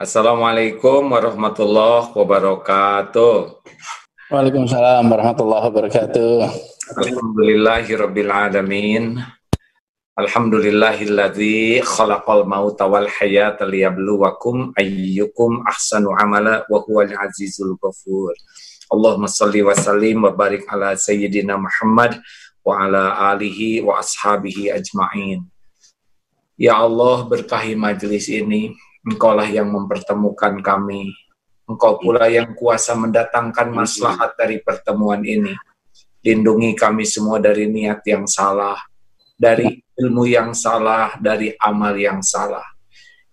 Assalamualaikum warahmatullahi wabarakatuh. Waalaikumsalam warahmatullahi wabarakatuh. Alhamdulillahirabbil alamin. Alhamdulillahilladzi khalaqal mauta wal hayata liyabluwakum ayyukum ahsanu amala wa huwal azizul ghafur. Allahumma salli wa sallim wa barik ala sayyidina Muhammad wa ala alihi wa ashabihi ajma'in. Ya Allah berkahi majlis ini, Engkaulah yang mempertemukan kami. Engkau pula yang kuasa mendatangkan maslahat dari pertemuan ini. Lindungi kami semua dari niat yang salah, dari ilmu yang salah, dari amal yang salah.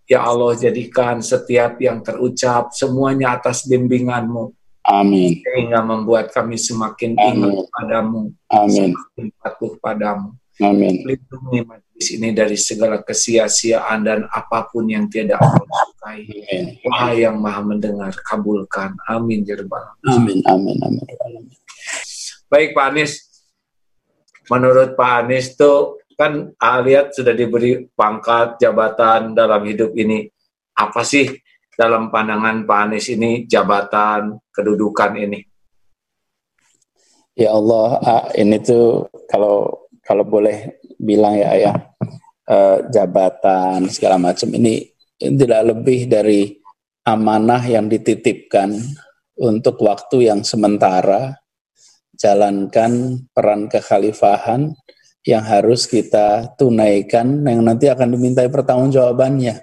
Ya Allah, jadikan setiap yang terucap semuanya atas bimbinganmu. Amin. Sehingga membuat kami semakin ingat padamu. Amin. Semakin patuh padamu. Amin. Lindungi ini dari segala kesia-siaan dan apa pun yang tidak Allah sukai. Wahai yang maha mendengar, kabulkan. Amin. Ya amin. Amin. Amin. Amin. Baik Pak Anies, menurut Pak Anies tuh kan lihat sudah diberi pangkat jabatan dalam hidup ini. Apa sih dalam pandangan Pak Anies ini jabatan kedudukan ini? Ya Allah, ini tuh kalau kalau boleh bilang ya ya uh, jabatan segala macam ini, ini tidak lebih dari amanah yang dititipkan untuk waktu yang sementara jalankan peran kekhalifahan yang harus kita tunaikan yang nanti akan dimintai pertanggungjawabannya.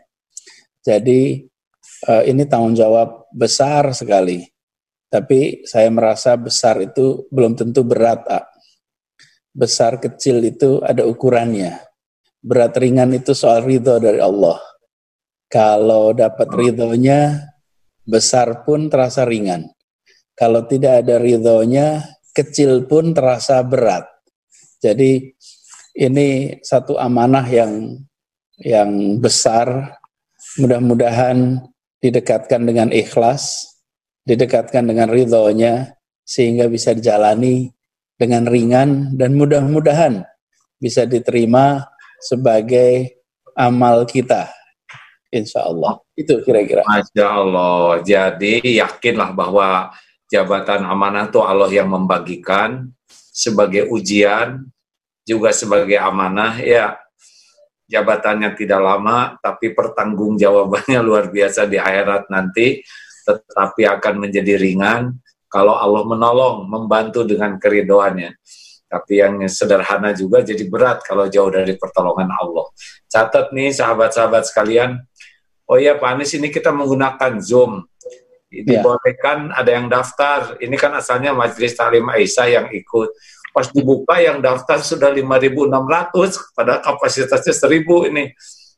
Jadi uh, ini tanggung jawab besar sekali. Tapi saya merasa besar itu belum tentu berat, besar kecil itu ada ukurannya. Berat ringan itu soal ridho dari Allah. Kalau dapat ridhonya, besar pun terasa ringan. Kalau tidak ada ridhonya, kecil pun terasa berat. Jadi ini satu amanah yang yang besar. Mudah-mudahan didekatkan dengan ikhlas, didekatkan dengan ridhonya, sehingga bisa dijalani dengan ringan dan mudah-mudahan bisa diterima sebagai amal kita. Insya Allah. Itu kira-kira. Masya Allah. Jadi yakinlah bahwa jabatan amanah itu Allah yang membagikan sebagai ujian, juga sebagai amanah. Ya, jabatannya tidak lama, tapi pertanggungjawabannya luar biasa di akhirat nanti, tetapi akan menjadi ringan kalau Allah menolong, membantu dengan keridoannya. Tapi yang sederhana juga jadi berat kalau jauh dari pertolongan Allah. Catat nih sahabat-sahabat sekalian, oh ya Pak Anies ini kita menggunakan Zoom. Ya. Dibolehkan ada yang daftar, ini kan asalnya Majelis Talim Aisyah yang ikut. Pas dibuka yang daftar sudah 5.600, pada kapasitasnya 1.000 ini.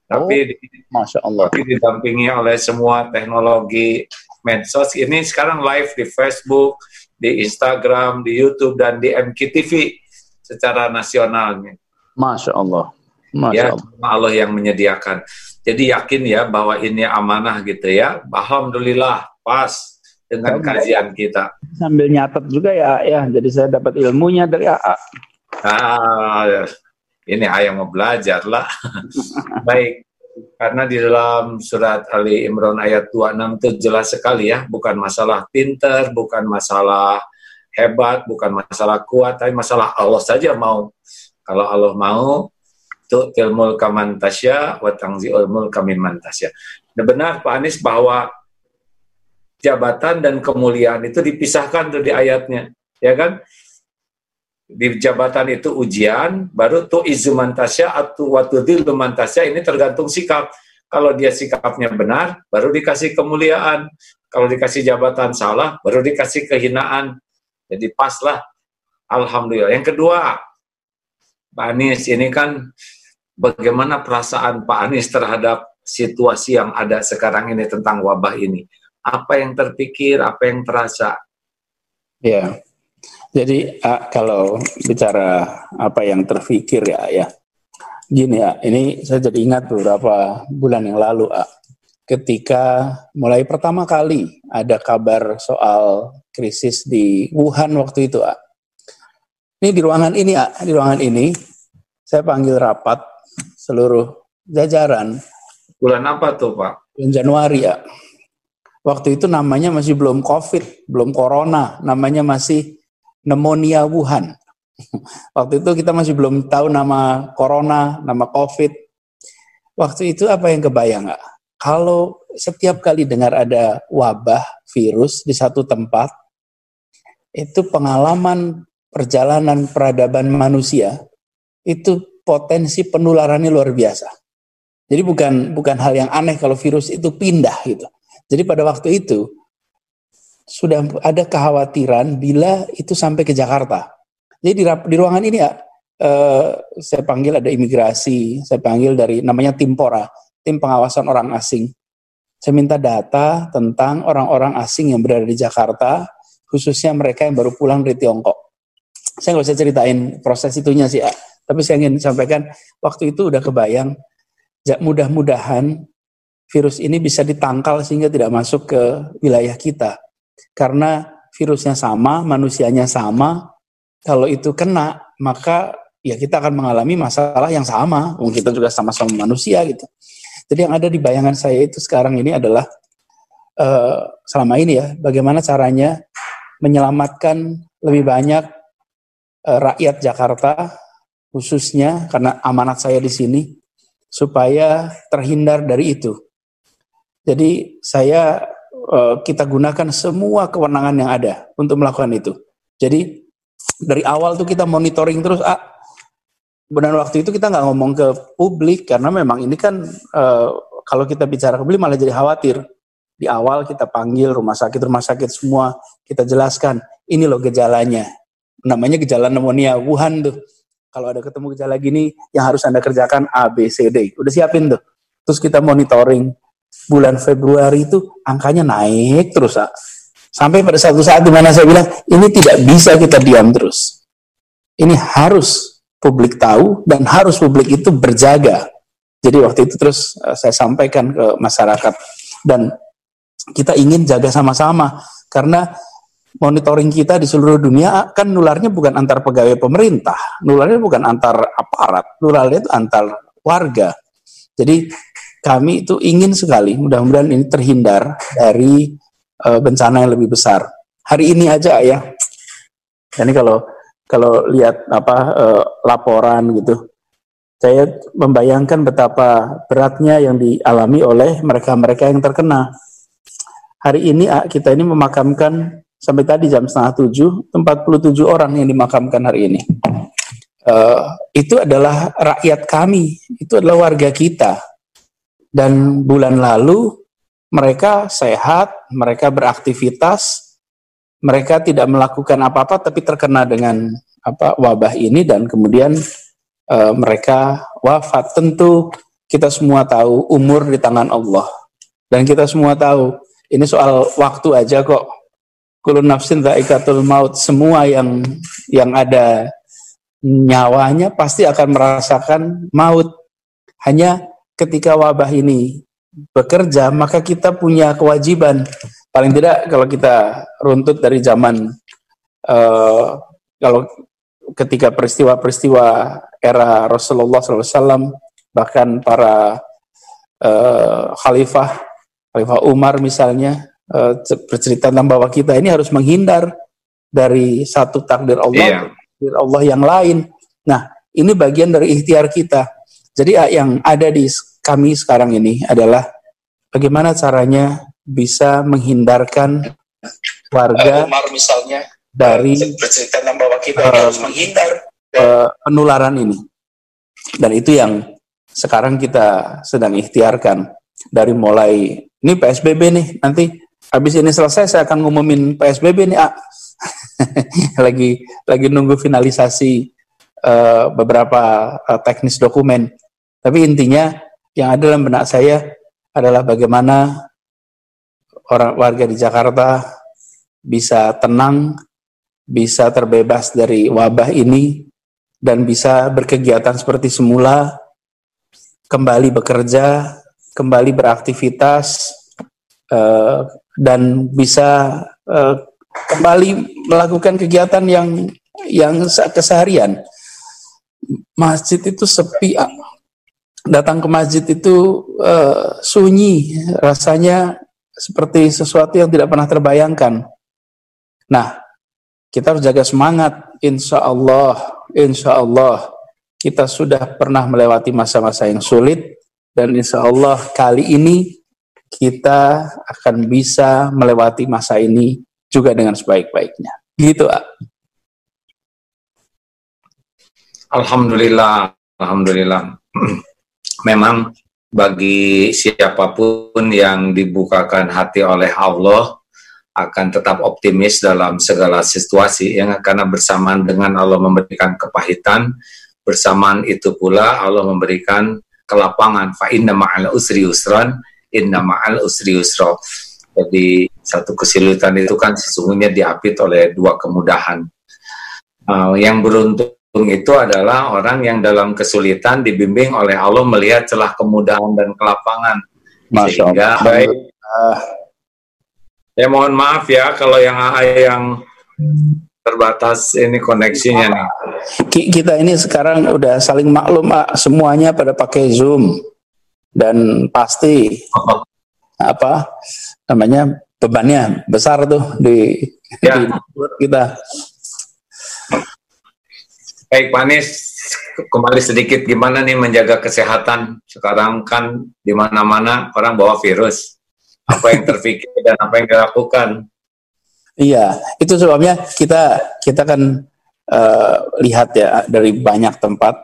Tapi, oh, Masya Allah. tapi didampingi oleh semua teknologi medsos ini sekarang live di Facebook, di Instagram, di YouTube dan di MKTV secara nasionalnya. Masya Allah. Masya ya, Allah. Allah yang menyediakan. Jadi yakin ya bahwa ini amanah gitu ya. Alhamdulillah pas dengan Sambil, kajian kita. Sambil nyatet juga ya, ya. Jadi saya dapat ilmunya dari AA. Ah, ya. ini ayah mau belajar lah. Baik, karena di dalam surat Ali Imran ayat 26 itu jelas sekali ya, bukan masalah pinter, bukan masalah hebat, bukan masalah kuat, tapi masalah Allah saja mau. Kalau Allah mau, itu ilmu kamantasya, wa tangzi'ul mulka mantasya. Nah, benar Pak Anies bahwa jabatan dan kemuliaan itu dipisahkan tuh di ayatnya, ya kan? Di jabatan itu ujian, baru tuh izumantasya atau waktu mantasya ini tergantung sikap. Kalau dia sikapnya benar, baru dikasih kemuliaan. Kalau dikasih jabatan salah, baru dikasih kehinaan. Jadi paslah. Alhamdulillah. Yang kedua, Pak Anies ini kan bagaimana perasaan Pak Anies terhadap situasi yang ada sekarang ini tentang wabah ini. Apa yang terpikir, apa yang terasa? Ya, jadi kalau bicara apa yang terfikir ya ya, gini ya, ini saya jadi ingat beberapa bulan yang lalu uh, ketika mulai pertama kali ada kabar soal krisis di Wuhan waktu itu uh. Ini di ruangan ini uh, di ruangan ini saya panggil rapat seluruh jajaran. Bulan apa tuh Pak? Bulan Januari ya. Waktu itu namanya masih belum COVID, belum Corona, namanya masih pneumonia Wuhan. Waktu itu kita masih belum tahu nama Corona, nama COVID. Waktu itu apa yang kebayang nggak? Kalau setiap kali dengar ada wabah virus di satu tempat, itu pengalaman perjalanan peradaban manusia itu potensi penularannya luar biasa. Jadi bukan bukan hal yang aneh kalau virus itu pindah gitu. Jadi pada waktu itu sudah ada kekhawatiran bila itu sampai ke Jakarta. Jadi di, di ruangan ini ya, eh, saya panggil ada imigrasi, saya panggil dari namanya Timpora, tim pengawasan orang asing. Saya minta data tentang orang-orang asing yang berada di Jakarta, khususnya mereka yang baru pulang dari Tiongkok. Saya nggak usah ceritain proses itunya sih, ya. tapi saya ingin sampaikan waktu itu udah kebayang, mudah-mudahan virus ini bisa ditangkal sehingga tidak masuk ke wilayah kita. Karena virusnya sama, manusianya sama, kalau itu kena, maka ya kita akan mengalami masalah yang sama. Mungkin kita juga sama-sama manusia gitu. Jadi yang ada di bayangan saya itu sekarang ini adalah uh, selama ini ya, bagaimana caranya menyelamatkan lebih banyak uh, rakyat Jakarta khususnya karena amanat saya di sini supaya terhindar dari itu. Jadi saya kita gunakan semua kewenangan yang ada untuk melakukan itu. Jadi dari awal tuh kita monitoring terus ah benar waktu itu kita nggak ngomong ke publik karena memang ini kan uh, kalau kita bicara ke publik malah jadi khawatir. Di awal kita panggil rumah sakit rumah sakit semua kita jelaskan ini loh gejalanya. Namanya gejala pneumonia Wuhan tuh. Kalau ada ketemu gejala gini yang harus Anda kerjakan A B C D. Udah siapin tuh. Terus kita monitoring bulan Februari itu angkanya naik terus. Ah. Sampai pada satu saat di mana saya bilang, ini tidak bisa kita diam terus. Ini harus publik tahu dan harus publik itu berjaga. Jadi waktu itu terus eh, saya sampaikan ke masyarakat dan kita ingin jaga sama-sama karena monitoring kita di seluruh dunia kan nularnya bukan antar pegawai pemerintah, nularnya bukan antar aparat, nularnya itu antar warga. Jadi kami itu ingin sekali mudah-mudahan ini terhindar dari uh, bencana yang lebih besar. Hari ini aja ya. Ini kalau kalau lihat apa uh, laporan gitu, saya membayangkan betapa beratnya yang dialami oleh mereka-mereka yang terkena. Hari ini kita ini memakamkan sampai tadi jam setengah tujuh, 47 orang yang dimakamkan hari ini. Uh, itu adalah rakyat kami, itu adalah warga kita dan bulan lalu mereka sehat, mereka beraktivitas, mereka tidak melakukan apa-apa tapi terkena dengan apa wabah ini dan kemudian e, mereka wafat. Tentu kita semua tahu umur di tangan Allah. Dan kita semua tahu ini soal waktu aja kok. Kulun nafsin dhaikatul maut, semua yang yang ada nyawanya pasti akan merasakan maut. Hanya ketika wabah ini bekerja, maka kita punya kewajiban. Paling tidak kalau kita runtut dari zaman uh, kalau ketika peristiwa-peristiwa era Rasulullah SAW, bahkan para uh, khalifah, khalifah Umar misalnya, uh, bercerita tentang bahwa kita ini harus menghindar dari satu takdir Allah, yeah. takdir Allah yang lain. Nah, ini bagian dari ikhtiar kita. Jadi yang ada di kami sekarang ini adalah bagaimana caranya bisa menghindarkan warga Umar misalnya dari bercerita bahwa kita uh, harus menghindar uh, penularan ini. Dan itu yang sekarang kita sedang ikhtiarkan dari mulai ini PSBB nih nanti habis ini selesai saya akan ngumumin PSBB nih ah. lagi lagi nunggu finalisasi uh, beberapa uh, teknis dokumen tapi intinya yang ada dalam benak saya adalah bagaimana orang warga di Jakarta bisa tenang, bisa terbebas dari wabah ini, dan bisa berkegiatan seperti semula, kembali bekerja, kembali beraktivitas, uh, dan bisa uh, kembali melakukan kegiatan yang yang keseharian. Masjid itu sepi, datang ke masjid itu uh, sunyi, rasanya seperti sesuatu yang tidak pernah terbayangkan. Nah, kita harus jaga semangat. Insya Allah, insya Allah kita sudah pernah melewati masa-masa yang sulit dan insya Allah kali ini kita akan bisa melewati masa ini juga dengan sebaik-baiknya. Gitu, ah. Alhamdulillah, Alhamdulillah. Memang bagi siapa pun yang dibukakan hati oleh Allah akan tetap optimis dalam segala situasi yang karena bersamaan dengan Allah memberikan kepahitan bersamaan itu pula Allah memberikan kelapangan. Fa inna ma'al usri usran inna ma'al usri usra jadi satu kesulitan itu kan sesungguhnya diapit oleh dua kemudahan. Uh, yang beruntung itu adalah orang yang dalam kesulitan dibimbing oleh Allah melihat celah kemudahan dan kelapangan. Masya Sehingga baik. Uh, ya mohon maaf ya kalau yang yang terbatas ini koneksinya nih. Kita ini sekarang udah saling maklum ah, semuanya pada pakai Zoom dan pasti oh. apa namanya bebannya besar tuh di, ya. di kita. Baik, Pak Anies, kembali sedikit gimana nih menjaga kesehatan? Sekarang kan di mana-mana orang bawa virus. Apa yang terpikir dan apa yang dilakukan? Iya, itu sebabnya kita kita kan uh, lihat ya dari banyak tempat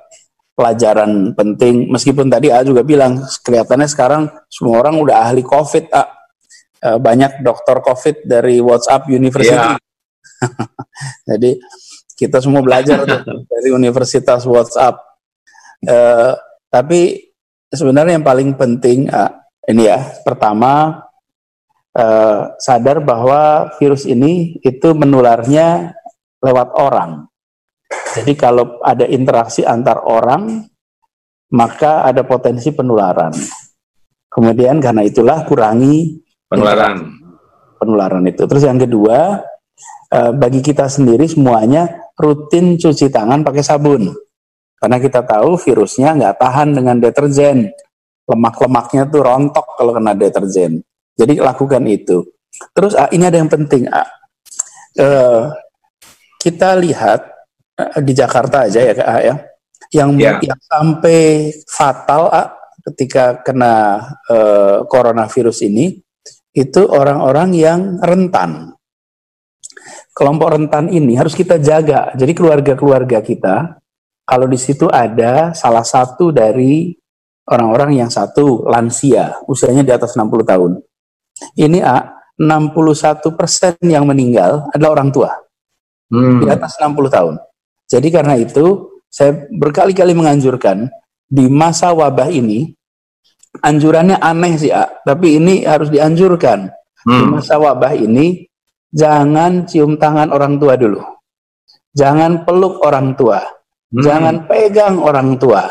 pelajaran penting. Meskipun tadi A juga bilang kelihatannya sekarang semua orang udah ahli COVID. A. Uh, banyak dokter COVID dari WhatsApp University. Yeah. Jadi kita semua belajar tuh dari universitas WhatsApp. Uh, tapi sebenarnya yang paling penting uh, ini ya, pertama uh, sadar bahwa virus ini itu menularnya lewat orang. Jadi kalau ada interaksi antar orang, maka ada potensi penularan. Kemudian karena itulah kurangi penularan penularan itu. Terus yang kedua, bagi kita sendiri semuanya rutin cuci tangan pakai sabun. Karena kita tahu virusnya nggak tahan dengan deterjen. Lemak-lemaknya tuh rontok kalau kena deterjen. Jadi lakukan itu. Terus ah, ini ada yang penting. Ah. Uh, kita lihat uh, di Jakarta aja ya Kak ah, ya. Yang, yeah. yang sampai fatal ketika kena uh, coronavirus ini itu orang-orang yang rentan kelompok rentan ini harus kita jaga. Jadi keluarga-keluarga kita, kalau di situ ada salah satu dari orang-orang yang satu lansia, usianya di atas 60 tahun. Ini A, 61 persen yang meninggal adalah orang tua. Hmm. Di atas 60 tahun. Jadi karena itu, saya berkali-kali menganjurkan, di masa wabah ini, anjurannya aneh sih, A, tapi ini harus dianjurkan. Hmm. Di masa wabah ini, jangan cium tangan orang tua dulu. Jangan peluk orang tua. Hmm. Jangan pegang orang tua.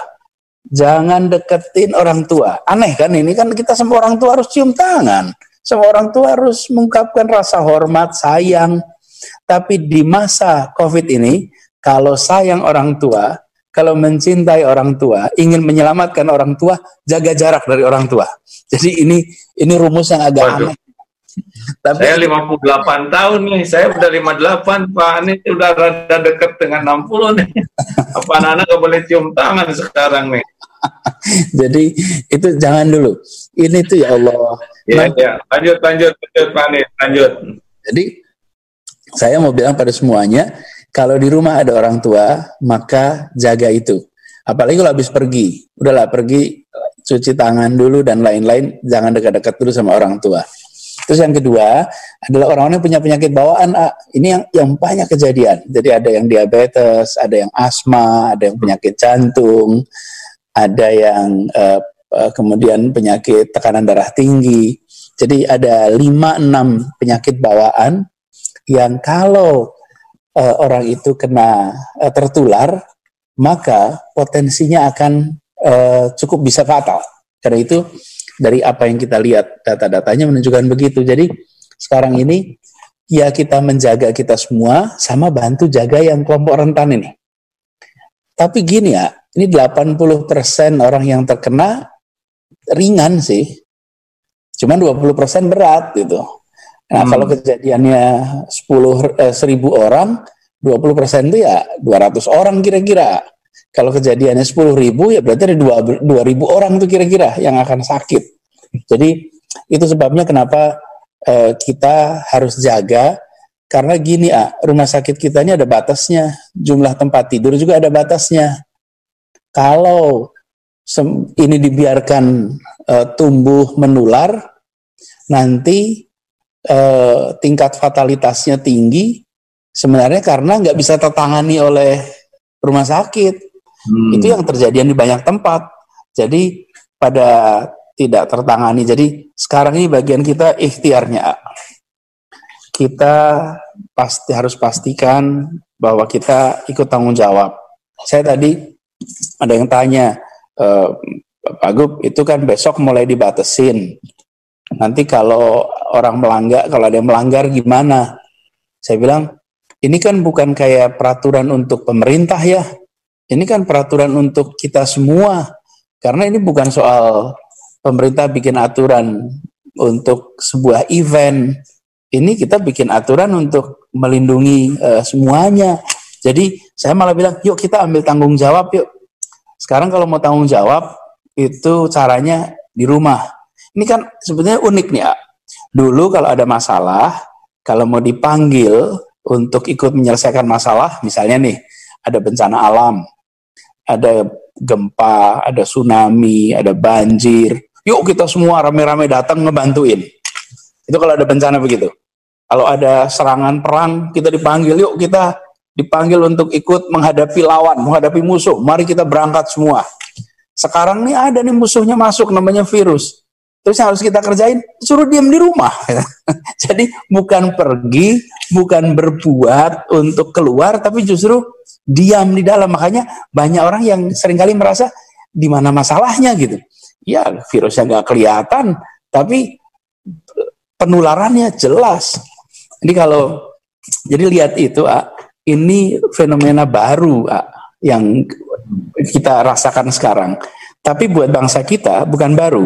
Jangan deketin orang tua. Aneh kan ini kan kita semua orang tua harus cium tangan. Semua orang tua harus mengungkapkan rasa hormat, sayang. Tapi di masa COVID ini, kalau sayang orang tua, kalau mencintai orang tua, ingin menyelamatkan orang tua, jaga jarak dari orang tua. Jadi ini ini rumus yang agak Waduh. aneh tapi saya 58 tahun nih, saya udah 58, Pak ini udah rada deket dengan 60 nih. Apa anak-anak gak boleh cium tangan sekarang nih? Jadi itu jangan dulu. Ini tuh ya Allah. Iya, ya. lanjut, lanjut, lanjut Pak nih, lanjut. Jadi saya mau bilang pada semuanya, kalau di rumah ada orang tua, maka jaga itu. Apalagi kalau habis pergi, udahlah pergi cuci tangan dulu dan lain-lain, jangan dekat-dekat dulu sama orang tua. Terus yang kedua adalah orang-orang yang punya penyakit bawaan. Ah, ini yang yang banyak kejadian. Jadi ada yang diabetes, ada yang asma, ada yang penyakit jantung, ada yang uh, kemudian penyakit tekanan darah tinggi. Jadi ada 5-6 penyakit bawaan yang kalau uh, orang itu kena uh, tertular, maka potensinya akan uh, cukup bisa fatal. Karena itu dari apa yang kita lihat data-datanya menunjukkan begitu. Jadi sekarang ini ya kita menjaga kita semua sama bantu jaga yang kelompok rentan ini. Tapi gini ya, ini 80% orang yang terkena ringan sih. Cuma 20% berat gitu. Nah, hmm. kalau kejadiannya 10 eh, 1000 orang, 20% itu ya 200 orang kira-kira. Kalau kejadiannya 10 ribu ya berarti ada 2, 2000 orang tuh kira-kira yang akan sakit. Jadi itu sebabnya kenapa eh, kita harus jaga karena gini ah, rumah sakit kita ini ada batasnya, jumlah tempat tidur juga ada batasnya. Kalau ini dibiarkan uh, tumbuh menular, nanti uh, tingkat fatalitasnya tinggi. Sebenarnya karena nggak bisa tertangani oleh rumah sakit. Hmm. Itu yang terjadi di banyak tempat. Jadi pada tidak tertangani. Jadi sekarang ini bagian kita ikhtiarnya. Kita pasti harus pastikan bahwa kita ikut tanggung jawab. Saya tadi ada yang tanya, uh, Pak Gub itu kan besok mulai dibatesin. Nanti kalau orang melanggar, kalau ada yang melanggar gimana? Saya bilang, ini kan bukan kayak peraturan untuk pemerintah ya. Ini kan peraturan untuk kita semua. Karena ini bukan soal pemerintah bikin aturan untuk sebuah event. Ini kita bikin aturan untuk melindungi uh, semuanya. Jadi saya malah bilang, yuk kita ambil tanggung jawab yuk sekarang kalau mau tanggung jawab itu caranya di rumah. Ini kan sebenarnya unik nih ya. Dulu kalau ada masalah, kalau mau dipanggil untuk ikut menyelesaikan masalah, misalnya nih ada bencana alam, ada gempa, ada tsunami, ada banjir. Yuk kita semua rame-rame datang ngebantuin. Itu kalau ada bencana begitu. Kalau ada serangan perang, kita dipanggil, yuk kita dipanggil untuk ikut menghadapi lawan, menghadapi musuh. Mari kita berangkat semua. Sekarang nih ada nih musuhnya masuk namanya virus. Terus yang harus kita kerjain, suruh diam di rumah. Jadi bukan pergi, bukan berbuat untuk keluar, tapi justru diam di dalam. Makanya banyak orang yang sering kali merasa di mana masalahnya gitu. Ya virusnya nggak kelihatan, tapi penularannya jelas. Jadi kalau jadi lihat itu, ah, ini fenomena baru yang kita rasakan sekarang. Tapi buat bangsa kita bukan baru.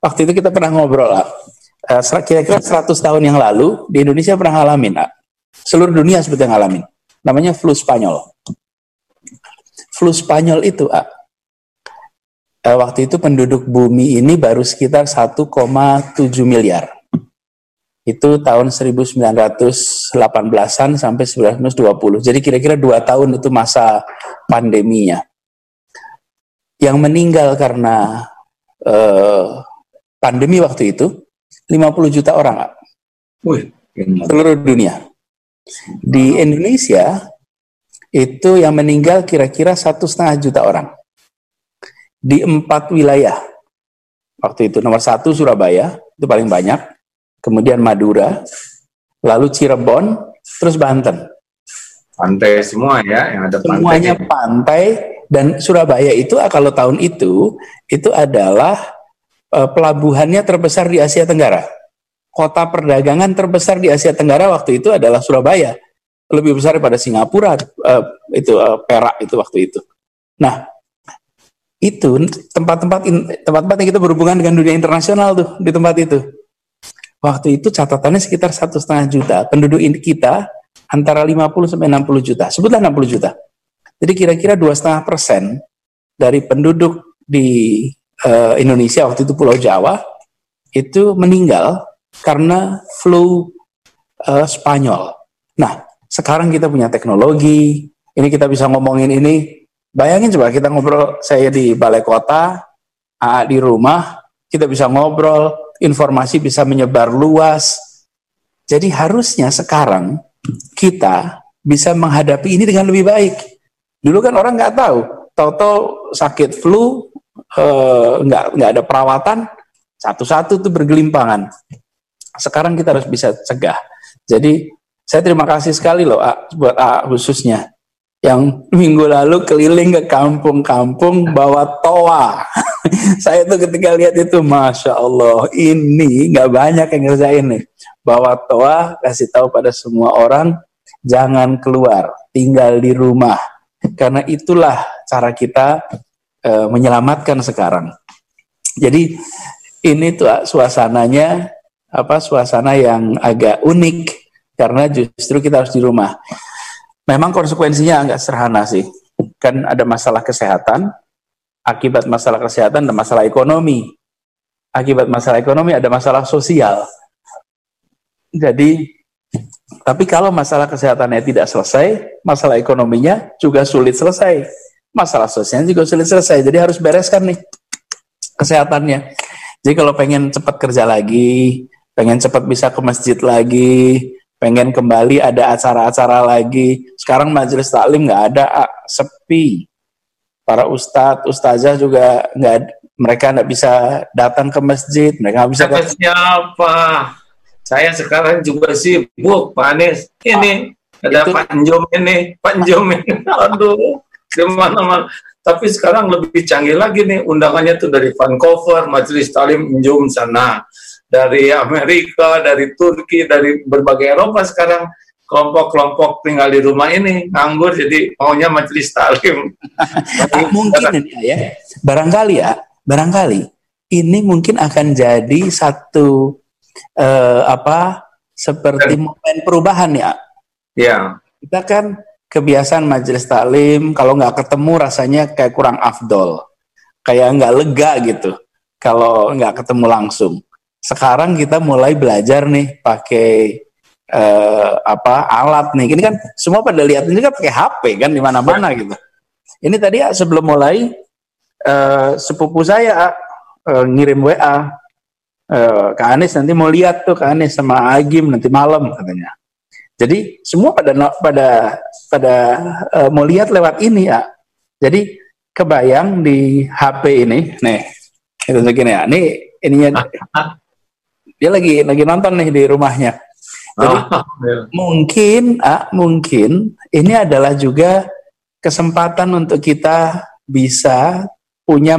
Waktu itu kita pernah ngobrol, eh, kira-kira 100 tahun yang lalu di Indonesia pernah ngalamin, seluruh dunia sebetulnya ngalamin. Namanya flu Spanyol. Flu Spanyol itu, eh, waktu itu penduduk bumi ini baru sekitar 1,7 miliar itu tahun 1918-an sampai 1920. Jadi kira-kira dua tahun itu masa pandeminya. Yang meninggal karena uh, pandemi waktu itu 50 juta orang. Wih, seluruh dunia. Di Indonesia itu yang meninggal kira-kira satu setengah juta orang di empat wilayah. Waktu itu nomor satu Surabaya itu paling banyak, kemudian Madura, lalu Cirebon, terus Banten. Pantai semua ya, yang ada pantai. Semuanya pantai dan Surabaya itu ah, kalau tahun itu itu adalah uh, pelabuhannya terbesar di Asia Tenggara. Kota perdagangan terbesar di Asia Tenggara waktu itu adalah Surabaya. Lebih besar daripada Singapura uh, itu uh, Perak itu waktu itu. Nah, itu tempat-tempat tempat-tempat yang kita berhubungan dengan dunia internasional tuh di tempat itu. Waktu itu catatannya sekitar satu setengah juta. Penduduk kita antara 50 sampai 60 juta. Sebutlah 60 juta. Jadi kira-kira dua setengah persen dari penduduk di uh, Indonesia waktu itu Pulau Jawa itu meninggal karena flu uh, Spanyol. Nah, sekarang kita punya teknologi, ini kita bisa ngomongin ini. Bayangin coba kita ngobrol saya di balai kota, AA di rumah, kita bisa ngobrol, informasi bisa menyebar luas. Jadi harusnya sekarang kita bisa menghadapi ini dengan lebih baik. Dulu kan orang nggak tahu, tahu-tahu sakit flu, eh, nggak nggak ada perawatan, satu-satu tuh bergelimpangan. Sekarang kita harus bisa cegah. Jadi saya terima kasih sekali loh A, buat A khususnya yang minggu lalu keliling ke kampung-kampung bawa toa. saya tuh ketika lihat itu, masya Allah, ini nggak banyak yang ngerjain nih. Bawa toa, kasih tahu pada semua orang, jangan keluar, tinggal di rumah. Karena itulah cara kita e, menyelamatkan sekarang. Jadi ini tuh suasananya apa suasana yang agak unik karena justru kita harus di rumah. Memang konsekuensinya agak sederhana sih. Kan ada masalah kesehatan, akibat masalah kesehatan ada masalah ekonomi. Akibat masalah ekonomi ada masalah sosial. Jadi tapi kalau masalah kesehatannya tidak selesai, masalah ekonominya juga sulit selesai. Masalah sosialnya juga sulit selesai. Jadi harus bereskan nih kesehatannya. Jadi kalau pengen cepat kerja lagi, pengen cepat bisa ke masjid lagi, pengen kembali ada acara-acara lagi. Sekarang majelis taklim nggak ada, ah, sepi. Para ustadz, ustazah juga nggak, mereka nggak bisa datang ke masjid, mereka nggak bisa. Siapa, siapa? Saya sekarang juga sibuk, Pak Anies. Ini ah, ada itu, Pak Njom ini, Pak Njom ini. Aduh, gimana mana Tapi sekarang lebih canggih lagi nih, undangannya tuh dari Vancouver, Majelis Talim Njom sana dari Amerika, dari Turki, dari berbagai Eropa sekarang kelompok-kelompok tinggal di rumah ini nganggur jadi maunya majelis taklim. mungkin ini ya, barangkali ya, barangkali ini mungkin akan jadi satu uh, apa seperti momen perubahan ya. Ya. Kita kan kebiasaan majelis taklim kalau nggak ketemu rasanya kayak kurang afdol, kayak nggak lega gitu kalau nggak ketemu langsung sekarang kita mulai belajar nih pakai uh, apa alat nih. Ini kan semua pada lihat ini kan pakai HP kan di mana-mana gitu. Ini tadi ya, sebelum mulai uh, sepupu saya uh, ngirim WA uh, ke Anies nanti mau lihat tuh ke Anies sama Agim nanti malam katanya. Jadi semua pada pada pada uh, mau lihat lewat ini ya. Jadi kebayang di HP ini, nih itu segini ya. Ini ininya dia lagi lagi nonton nih di rumahnya. Jadi oh, mungkin ah, mungkin ini adalah juga kesempatan untuk kita bisa punya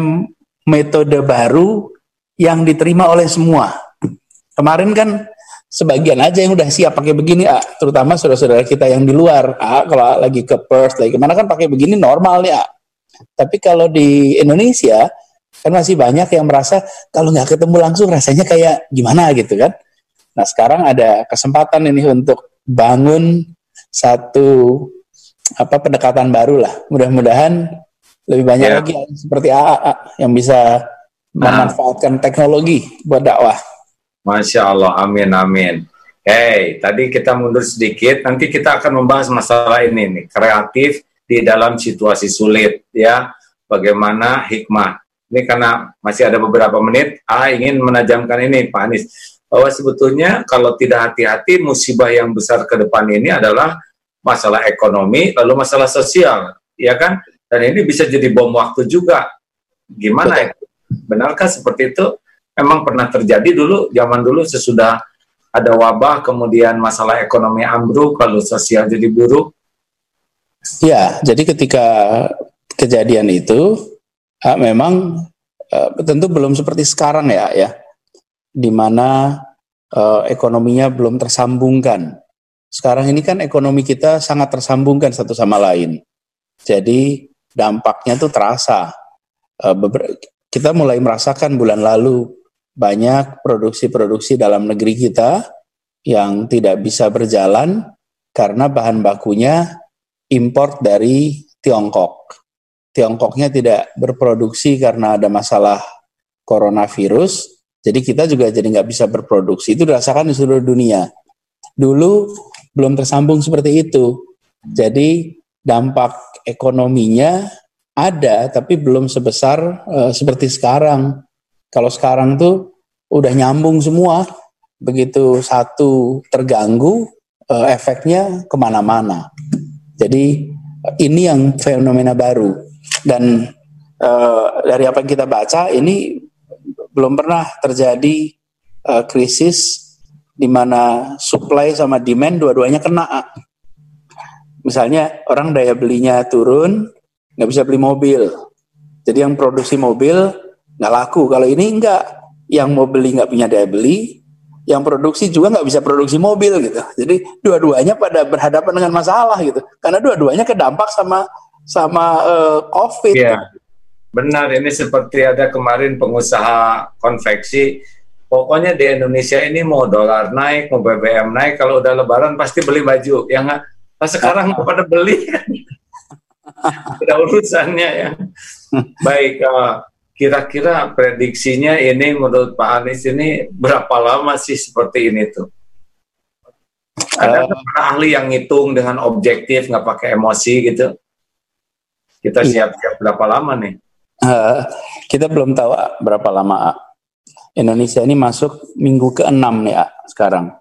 metode baru yang diterima oleh semua. Kemarin kan sebagian aja yang udah siap pakai begini, ah, terutama saudara-saudara kita yang di luar, ah, kalau lagi ke Perth, lagi ke mana kan pakai begini normal ya. Tapi kalau di Indonesia Kan masih banyak yang merasa kalau nggak ketemu langsung rasanya kayak gimana gitu kan. Nah sekarang ada kesempatan ini untuk bangun satu apa pendekatan baru lah. Mudah-mudahan lebih banyak yeah. lagi seperti AA yang bisa memanfaatkan teknologi buat dakwah. Masya Allah, amin amin. Hey, tadi kita mundur sedikit, nanti kita akan membahas masalah ini nih, kreatif di dalam situasi sulit ya. Bagaimana hikmah ini karena masih ada beberapa menit, A ingin menajamkan ini Pak Anies, bahwa sebetulnya kalau tidak hati-hati musibah yang besar ke depan ini adalah masalah ekonomi, lalu masalah sosial, ya kan? Dan ini bisa jadi bom waktu juga. Gimana ya? Benarkah seperti itu? Memang pernah terjadi dulu, zaman dulu sesudah ada wabah, kemudian masalah ekonomi ambruk, lalu sosial jadi buruk. Ya, jadi ketika kejadian itu, uh, memang uh, tentu belum seperti sekarang ya ya di mana uh, ekonominya belum tersambungkan. Sekarang ini kan ekonomi kita sangat tersambungkan satu sama lain. Jadi dampaknya tuh terasa. Uh, kita mulai merasakan bulan lalu banyak produksi-produksi dalam negeri kita yang tidak bisa berjalan karena bahan bakunya import dari Tiongkok. Tiongkoknya tidak berproduksi karena ada masalah coronavirus, jadi kita juga jadi nggak bisa berproduksi. Itu dirasakan di seluruh dunia. Dulu belum tersambung seperti itu. Jadi dampak ekonominya ada, tapi belum sebesar uh, seperti sekarang. Kalau sekarang tuh udah nyambung semua, begitu satu terganggu, uh, efeknya ke mana-mana. Jadi ini yang fenomena baru dan uh, dari apa yang kita baca ini belum pernah terjadi uh, krisis di mana supply sama demand dua-duanya kena. Misalnya orang daya belinya turun, nggak bisa beli mobil. Jadi yang produksi mobil nggak laku. Kalau ini enggak, yang mau beli nggak punya daya beli, yang produksi juga nggak bisa produksi mobil gitu. Jadi dua-duanya pada berhadapan dengan masalah gitu. Karena dua-duanya kedampak sama sama uh, COVID. Yeah. Benar, ini seperti ada kemarin pengusaha konveksi. Pokoknya di Indonesia ini mau dolar naik, mau BBM naik, kalau udah lebaran pasti beli baju. Ya nggak? Pas sekarang mau pada beli. Ada urusannya ya. Baik, uh, kira-kira prediksinya ini menurut Pak Anies ini berapa lama sih seperti ini tuh? Ada uh, ahli yang ngitung dengan objektif, nggak pakai emosi gitu? Kita siap-siap berapa lama nih? Uh, kita belum tahu uh, berapa lama uh. Indonesia ini masuk minggu ke-6 nih uh, sekarang.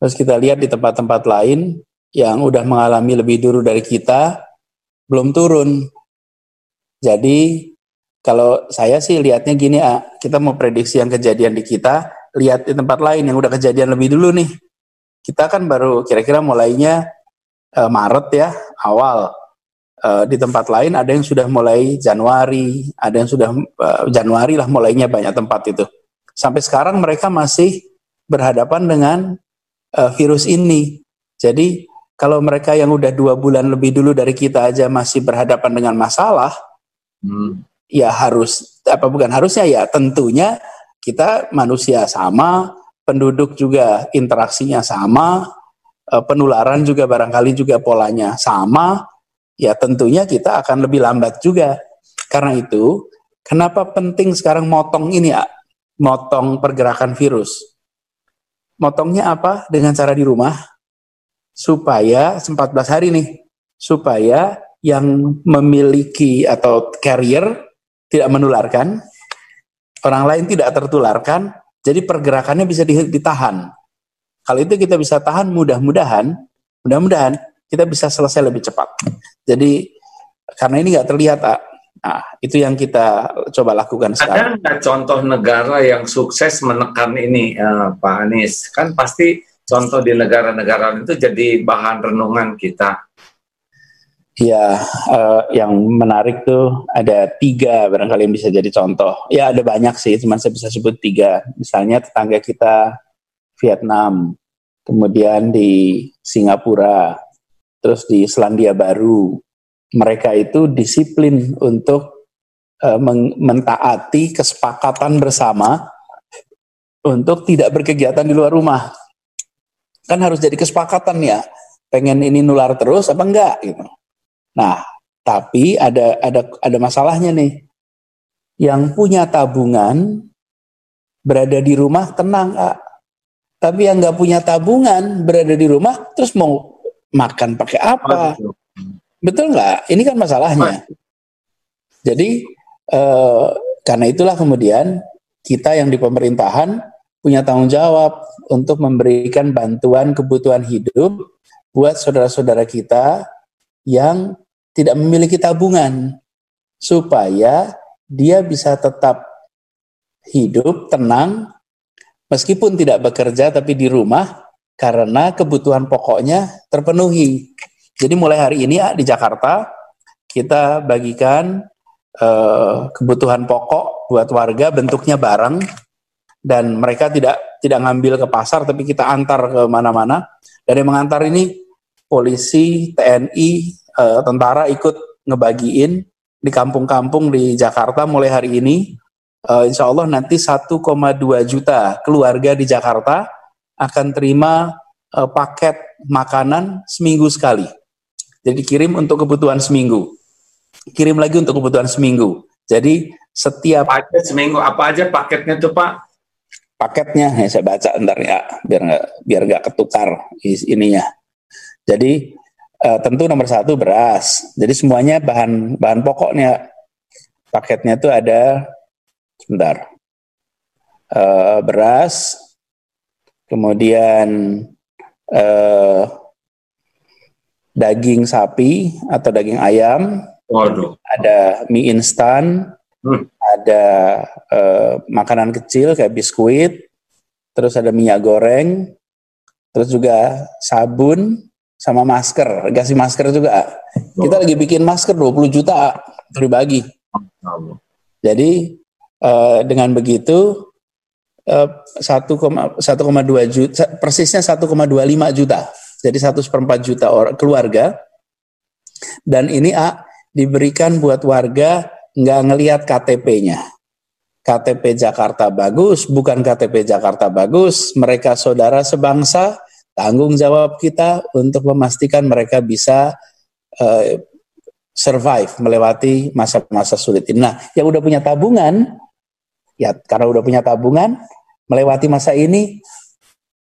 Terus kita lihat di tempat-tempat lain yang udah mengalami lebih dulu dari kita belum turun. Jadi kalau saya sih lihatnya gini uh, kita mau prediksi yang kejadian di kita, lihat di tempat lain yang udah kejadian lebih dulu nih. Kita kan baru kira-kira mulainya uh, Maret ya, awal uh, di tempat lain ada yang sudah mulai Januari, ada yang sudah uh, Januari lah mulainya banyak tempat itu. Sampai sekarang mereka masih berhadapan dengan uh, virus ini. Jadi kalau mereka yang udah dua bulan lebih dulu dari kita aja masih berhadapan dengan masalah, hmm. ya harus apa bukan harusnya ya tentunya kita manusia sama, penduduk juga interaksinya sama, penularan juga barangkali juga polanya sama, ya tentunya kita akan lebih lambat juga. Karena itu, kenapa penting sekarang motong ini? Motong pergerakan virus. Motongnya apa? Dengan cara di rumah, supaya 14 hari nih, supaya yang memiliki atau carrier tidak menularkan, orang lain tidak tertularkan, jadi pergerakannya bisa ditahan. Kalau itu kita bisa tahan, mudah-mudahan, mudah-mudahan kita bisa selesai lebih cepat. Jadi karena ini nggak terlihat, ah. Nah, itu yang kita coba lakukan sekarang. Ada nggak contoh negara yang sukses menekan ini, uh, Pak Anies? Kan pasti contoh di negara-negara itu jadi bahan renungan kita. Ya, uh, yang menarik tuh ada tiga barangkali yang bisa jadi contoh. Ya ada banyak sih, cuma saya bisa sebut tiga. Misalnya tetangga kita Vietnam, kemudian di Singapura, terus di Selandia Baru, mereka itu disiplin untuk uh, mentaati kesepakatan bersama untuk tidak berkegiatan di luar rumah. Kan harus jadi kesepakatan ya. Pengen ini nular terus apa enggak gitu. Nah, tapi ada ada ada masalahnya nih. Yang punya tabungan berada di rumah tenang, ah. Tapi yang nggak punya tabungan berada di rumah terus mau makan pakai apa? Betul nggak? Ini kan masalahnya. Jadi eh, karena itulah kemudian kita yang di pemerintahan punya tanggung jawab untuk memberikan bantuan kebutuhan hidup buat saudara-saudara kita yang tidak memiliki tabungan supaya dia bisa tetap hidup tenang meskipun tidak bekerja tapi di rumah karena kebutuhan pokoknya terpenuhi. Jadi mulai hari ini di Jakarta kita bagikan uh, kebutuhan pokok buat warga bentuknya bareng dan mereka tidak tidak ngambil ke pasar tapi kita antar ke mana-mana yang mengantar ini polisi, TNI, eh, tentara ikut ngebagiin di kampung-kampung di Jakarta mulai hari ini. Uh, insya Allah nanti 1,2 juta keluarga di Jakarta akan terima uh, paket makanan seminggu sekali. Jadi kirim untuk kebutuhan seminggu. Kirim lagi untuk kebutuhan seminggu. Jadi setiap paket seminggu apa aja paketnya tuh Pak? Paketnya ya saya baca ntar ya biar nggak biar nggak ketukar ininya. Jadi uh, tentu nomor satu beras. Jadi semuanya bahan bahan pokoknya paketnya tuh ada sebentar uh, beras, kemudian eh, daging sapi atau daging ayam, Waduh. ada mie instan, hmm. ada eh, makanan kecil kayak biskuit, terus ada minyak goreng, terus juga sabun sama masker, kasih masker juga. Oh. Kita lagi bikin masker 20 juta berbagi. Jadi eh, dengan begitu 1,2 juta, persisnya 1,25 juta. Jadi satu seperempat juta orang keluarga. Dan ini A diberikan buat warga nggak ngelihat KTP-nya. KTP Jakarta bagus, bukan KTP Jakarta bagus, mereka saudara sebangsa, tanggung jawab kita untuk memastikan mereka bisa uh, survive melewati masa-masa sulit ini. Nah, yang udah punya tabungan, ya karena udah punya tabungan, melewati masa ini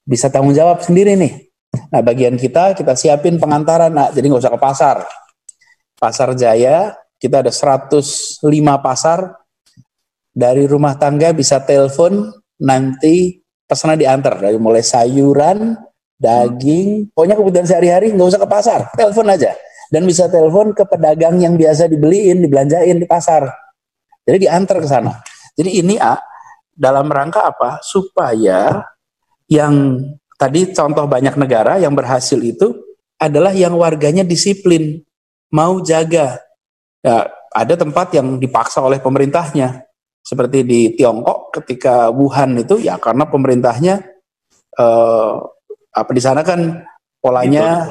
bisa tanggung jawab sendiri nih. Nah, bagian kita kita siapin pengantaran, nah, jadi nggak usah ke pasar. Pasar Jaya, kita ada 105 pasar, dari rumah tangga bisa telepon, nanti pesanan diantar, dari mulai sayuran, daging, pokoknya kebutuhan sehari-hari nggak usah ke pasar, telepon aja. Dan bisa telepon ke pedagang yang biasa dibeliin, dibelanjain di pasar. Jadi diantar ke sana. Jadi ini A, dalam rangka apa? Supaya yang tadi contoh banyak negara yang berhasil itu adalah yang warganya disiplin, mau jaga. Ya, ada tempat yang dipaksa oleh pemerintahnya, seperti di Tiongkok ketika Wuhan itu ya karena pemerintahnya eh, apa di sana kan polanya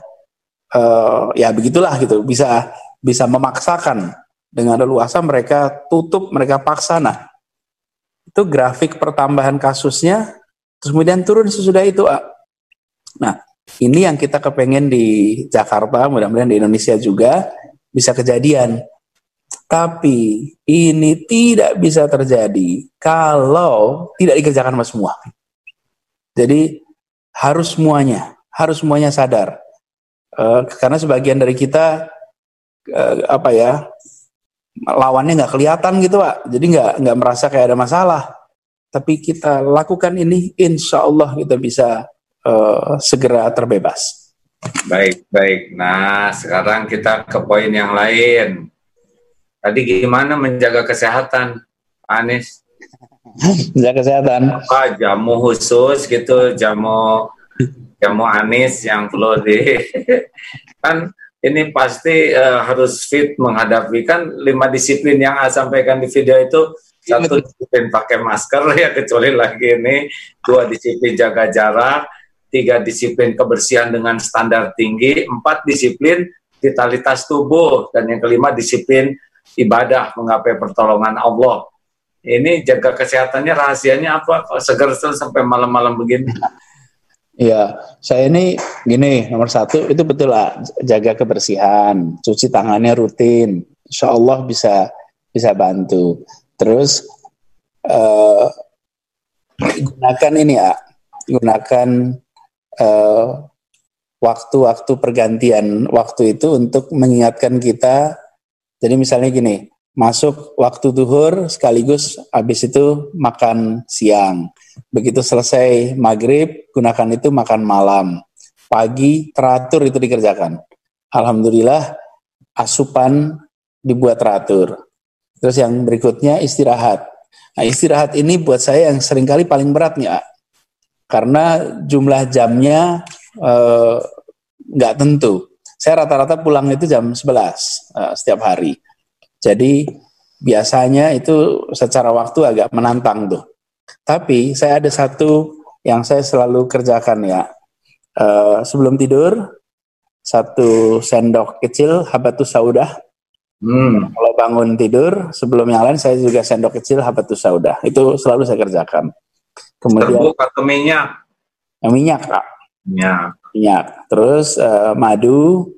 eh, ya begitulah gitu. Bisa bisa memaksakan. Dengan leluasa mereka tutup mereka paksa. Nah itu grafik pertambahan kasusnya terus kemudian turun sesudah itu nah ini yang kita kepengen di Jakarta mudah-mudahan di Indonesia juga bisa kejadian. Tapi ini tidak bisa terjadi kalau tidak dikerjakan sama semua. Jadi harus semuanya harus semuanya sadar. Uh, karena sebagian dari kita uh, apa ya lawannya nggak kelihatan gitu pak. Jadi nggak nggak merasa kayak ada masalah. Tapi kita lakukan ini insya Allah kita bisa uh, segera terbebas. Baik baik. Nah sekarang kita ke poin yang lain. Tadi gimana menjaga kesehatan Anis? Menjaga kesehatan. Apa jamu khusus gitu jamu jamu Anis yang perlu di kan ini pasti uh, harus fit menghadapi. Kan lima disiplin yang saya sampaikan di video itu iya, satu disiplin pakai masker ya kecuali lagi ini dua disiplin jaga jarak tiga disiplin kebersihan dengan standar tinggi empat disiplin vitalitas tubuh dan yang kelima disiplin ibadah menggapai pertolongan Allah. Ini jaga kesehatannya rahasianya apa? Seger sampai malam-malam begini Iya, saya ini gini nomor satu itu betul lah jaga kebersihan, cuci tangannya rutin, insya Allah bisa bisa bantu. Terus uh, gunakan ini ya, gunakan uh, waktu-waktu pergantian waktu itu untuk mengingatkan kita. Jadi misalnya gini, masuk waktu duhur sekaligus habis itu makan siang Begitu selesai maghrib, gunakan itu makan malam. Pagi teratur itu dikerjakan. Alhamdulillah asupan dibuat teratur. Terus yang berikutnya istirahat. Nah istirahat ini buat saya yang sering kali paling berat nih, karena jumlah jamnya eh, nggak eh, tentu. Saya rata-rata pulang itu jam 11 eh, setiap hari. Jadi biasanya itu secara waktu agak menantang tuh. Tapi saya ada satu yang saya selalu kerjakan ya. Uh, sebelum tidur, satu sendok kecil habatus saudah. Hmm. Kalau bangun tidur, sebelum yang lain saya juga sendok kecil habatus saudah. Itu selalu saya kerjakan. Kemudian Terbuk atau minyak? Yang minyak, Kak. Minyak. Minyak. Terus uh, madu,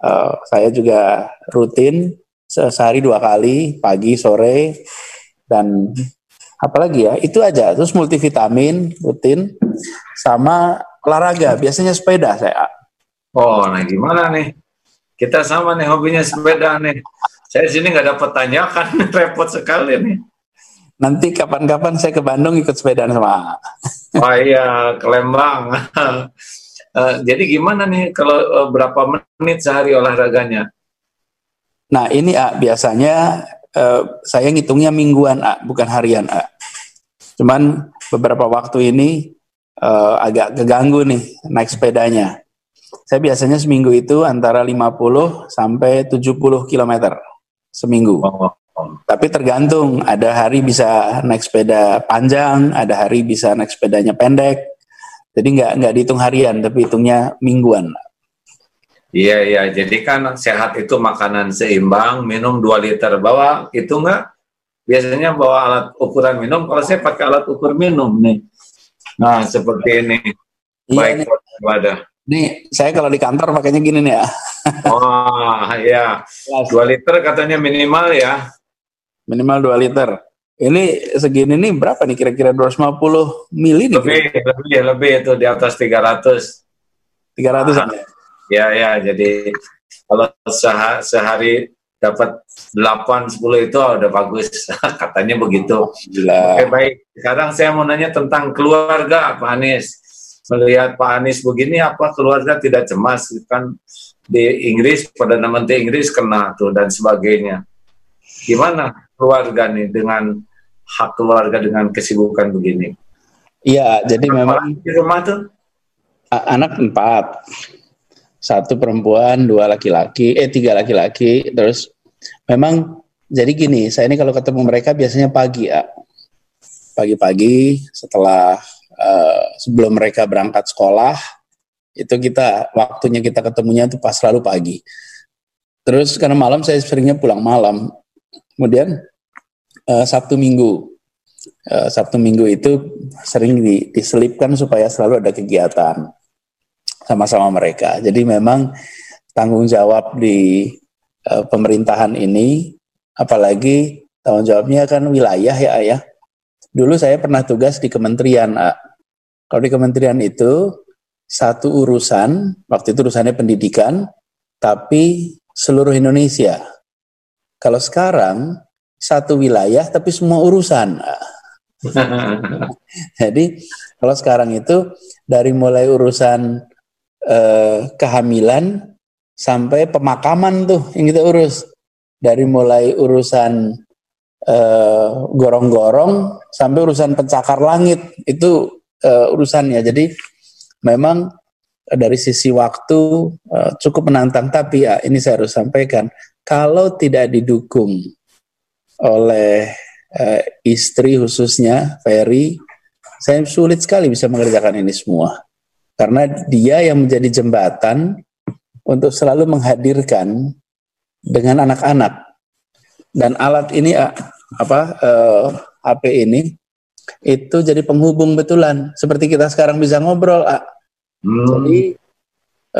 uh, saya juga rutin sehari dua kali, pagi, sore, dan apalagi ya itu aja. Terus multivitamin rutin sama olahraga. Biasanya sepeda saya. Oh nah gimana nih? Kita sama nih hobinya sepeda nih. Saya sini nggak dapat tanyakan repot sekali nih. Nanti kapan-kapan saya ke Bandung ikut sepeda sama oh iya ke Lembang. Uh, jadi gimana nih kalau uh, berapa menit sehari olahraganya? Nah ini ah, biasanya uh, saya ngitungnya mingguan A, bukan harian A. Cuman beberapa waktu ini uh, agak keganggu nih naik sepedanya. Saya biasanya seminggu itu antara 50 sampai 70 km seminggu. Oh. Tapi tergantung, ada hari bisa naik sepeda panjang, ada hari bisa naik sepedanya pendek. Jadi nggak nggak dihitung harian, tapi hitungnya mingguan. Iya iya, jadi kan sehat itu makanan seimbang, minum 2 liter. Bawa itu enggak? Biasanya bawa alat ukuran minum, kalau saya pakai alat ukur minum nih. Nah, seperti ini. Iya, Baik nih. Nih, saya kalau di kantor pakainya gini nih ya. Wah, iya. 2 liter katanya minimal ya. Minimal 2 liter. Ini segini nih berapa nih kira-kira 250 mili nih? Lebih, lebih, lebih itu di atas 300. 300 nah, ya? Ya ya jadi kalau sehari, sehari dapat 8 10 itu udah bagus katanya begitu. Oke baik. Sekarang saya mau nanya tentang keluarga Pak Anies. Melihat Pak Anies begini apa keluarga tidak cemas kan di Inggris pada Menteri Inggris kena tuh dan sebagainya. Gimana keluarga nih dengan hak keluarga dengan kesibukan begini? Iya, jadi memang di rumah tuh anak empat satu perempuan, dua laki-laki, eh tiga laki-laki, terus memang jadi gini, saya ini kalau ketemu mereka biasanya pagi ya, pagi-pagi setelah uh, sebelum mereka berangkat sekolah itu kita waktunya kita ketemunya itu pas selalu pagi. Terus karena malam saya seringnya pulang malam, kemudian uh, Sabtu Minggu, uh, Sabtu Minggu itu sering di, diselipkan supaya selalu ada kegiatan sama-sama mereka. Jadi memang tanggung jawab di uh, pemerintahan ini, apalagi tanggung jawabnya kan wilayah ya ya. Dulu saya pernah tugas di kementerian. A. Kalau di kementerian itu satu urusan, waktu itu urusannya pendidikan, tapi seluruh Indonesia. Kalau sekarang satu wilayah tapi semua urusan. Jadi kalau sekarang itu dari mulai urusan eh, kehamilan sampai pemakaman tuh yang kita urus. Dari mulai urusan eh, gorong-gorong sampai urusan pencakar langit. Itu eh, urusannya. Jadi memang dari sisi waktu uh, cukup menantang. Tapi ya ini saya harus sampaikan. Kalau tidak didukung oleh uh, istri khususnya Ferry saya sulit sekali bisa mengerjakan ini semua karena dia yang menjadi jembatan untuk selalu menghadirkan dengan anak-anak. Dan alat ini apa uh, eh, HP ini itu jadi penghubung betulan seperti kita sekarang bisa ngobrol. Hmm. Jadi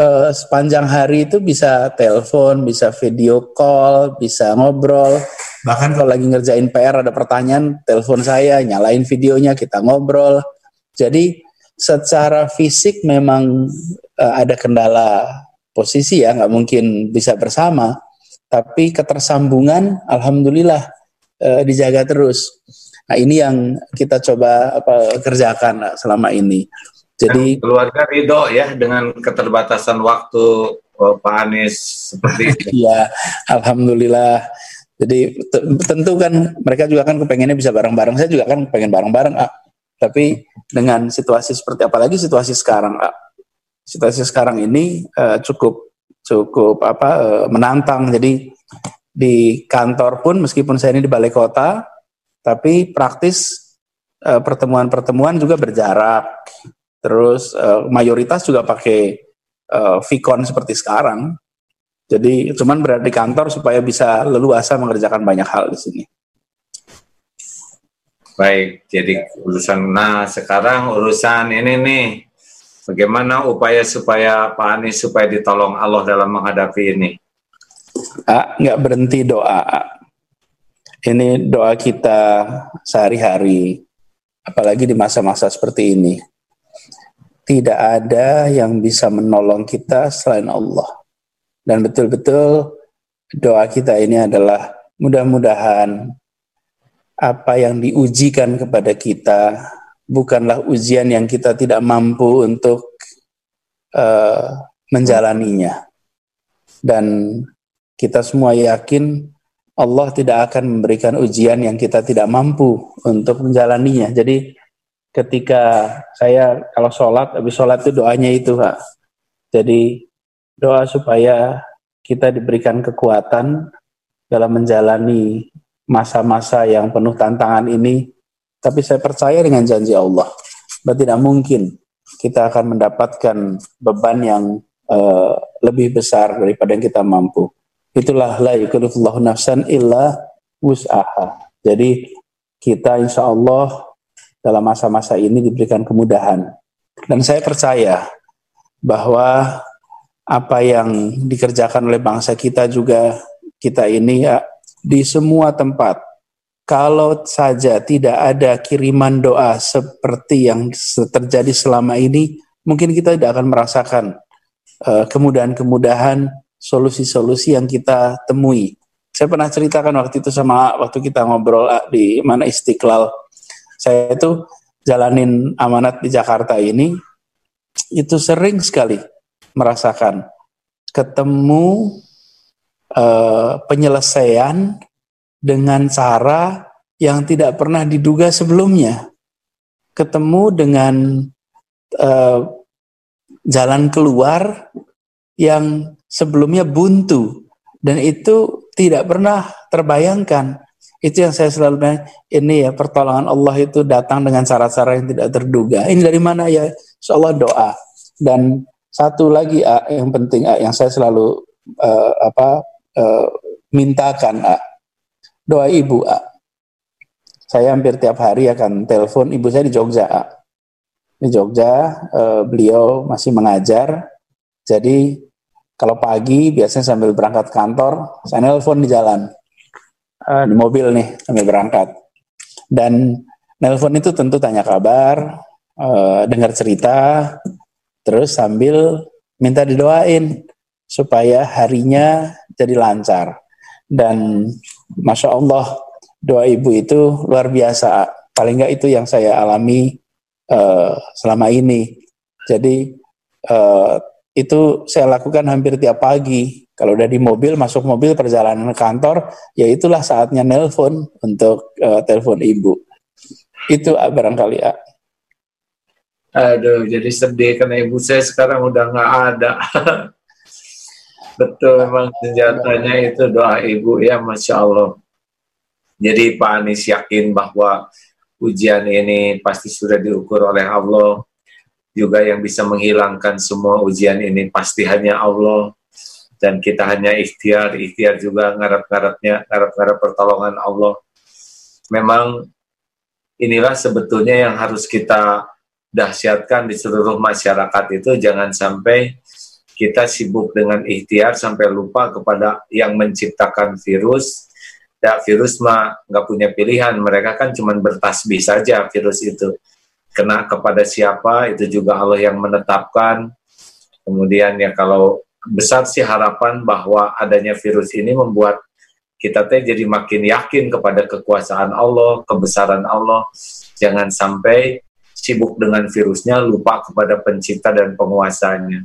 uh, sepanjang hari itu bisa telepon, bisa video call, bisa ngobrol. Bahkan kalau lagi ngerjain PR ada pertanyaan, telepon saya, nyalain videonya, kita ngobrol. Jadi secara fisik memang uh, ada kendala posisi ya, nggak mungkin bisa bersama. Tapi ketersambungan, alhamdulillah uh, dijaga terus. Nah ini yang kita coba apa kerjakan selama ini. Jadi Dan keluarga ridho ya dengan keterbatasan waktu oh, Pak Anies seperti itu. Iya, alhamdulillah. Jadi tentu kan mereka juga kan kepengennya bisa bareng-bareng. Saya juga kan pengen bareng-bareng. Ah, tapi dengan situasi seperti apalagi situasi sekarang, situasi sekarang ini uh, cukup cukup apa uh, menantang. Jadi di kantor pun meskipun saya ini di balai kota, tapi praktis uh, pertemuan-pertemuan juga berjarak. Terus uh, mayoritas juga pakai uh, Vicon seperti sekarang. Jadi cuman berada di kantor supaya bisa leluasa mengerjakan banyak hal di sini. Baik, jadi urusan nah sekarang urusan ini nih bagaimana upaya supaya Pak Anies supaya ditolong Allah dalam menghadapi ini? Ah, nggak berhenti doa. Ini doa kita sehari-hari, apalagi di masa-masa seperti ini. Tidak ada yang bisa menolong kita selain Allah. Dan betul-betul doa kita ini adalah mudah-mudahan apa yang diujikan kepada kita bukanlah ujian yang kita tidak mampu untuk uh, menjalaninya. Dan kita semua yakin Allah tidak akan memberikan ujian yang kita tidak mampu untuk menjalaninya. Jadi ketika saya kalau sholat, habis sholat itu doanya itu, Pak. Jadi doa supaya kita diberikan kekuatan dalam menjalani masa-masa yang penuh tantangan ini, tapi saya percaya dengan janji Allah bahwa tidak mungkin kita akan mendapatkan beban yang uh, lebih besar daripada yang kita mampu. Itulah la yukallifullahu nafsan illa wus'aha. Jadi kita insya Allah dalam masa-masa ini diberikan kemudahan. Dan saya percaya bahwa apa yang dikerjakan oleh bangsa kita juga kita ini di semua tempat. Kalau saja tidak ada kiriman doa seperti yang terjadi selama ini, mungkin kita tidak akan merasakan uh, kemudahan-kemudahan, solusi-solusi yang kita temui. Saya pernah ceritakan waktu itu sama waktu kita ngobrol di mana Istiqlal. Saya itu jalanin amanat di Jakarta ini, itu sering sekali merasakan ketemu uh, penyelesaian dengan cara yang tidak pernah diduga sebelumnya. Ketemu dengan uh, jalan keluar yang sebelumnya buntu dan itu tidak pernah terbayangkan. Itu yang saya selalu bilang, ini ya pertolongan Allah itu datang dengan cara-cara yang tidak terduga. Ini dari mana ya? Insya doa. Dan satu lagi yang penting yang saya selalu uh, apa uh, mintakan A, doa ibu A. Saya hampir tiap hari akan telepon ibu saya di Jogja A. Di Jogja uh, beliau masih mengajar. Jadi kalau pagi biasanya sambil berangkat kantor, saya telepon di jalan. Uh, di mobil nih sambil berangkat. Dan nelpon itu tentu tanya kabar, uh, dengar cerita, terus sambil minta didoain supaya harinya jadi lancar. Dan masya Allah doa ibu itu luar biasa. Paling nggak itu yang saya alami uh, selama ini. Jadi uh, itu saya lakukan hampir tiap pagi. Kalau udah di mobil, masuk mobil perjalanan ke kantor, ya itulah saatnya nelpon untuk uh, telepon ibu. Itu uh, barangkali ya. Aduh, jadi sedih karena ibu saya sekarang udah nggak ada. Betul, memang senjatanya itu doa ibu ya, masya Allah. Jadi Pak Anies yakin bahwa ujian ini pasti sudah diukur oleh Allah. Juga yang bisa menghilangkan semua ujian ini pasti hanya Allah. Dan kita hanya ikhtiar, ikhtiar juga ngarap-ngarapnya, ngarap-ngarap pertolongan Allah. Memang inilah sebetulnya yang harus kita dahsyatkan di seluruh masyarakat itu jangan sampai kita sibuk dengan ikhtiar sampai lupa kepada yang menciptakan virus. Ya, virus mah nggak punya pilihan, mereka kan cuma bertasbih saja virus itu. Kena kepada siapa, itu juga Allah yang menetapkan. Kemudian ya kalau besar sih harapan bahwa adanya virus ini membuat kita teh jadi makin yakin kepada kekuasaan Allah, kebesaran Allah. Jangan sampai sibuk dengan virusnya, lupa kepada pencipta dan penguasanya.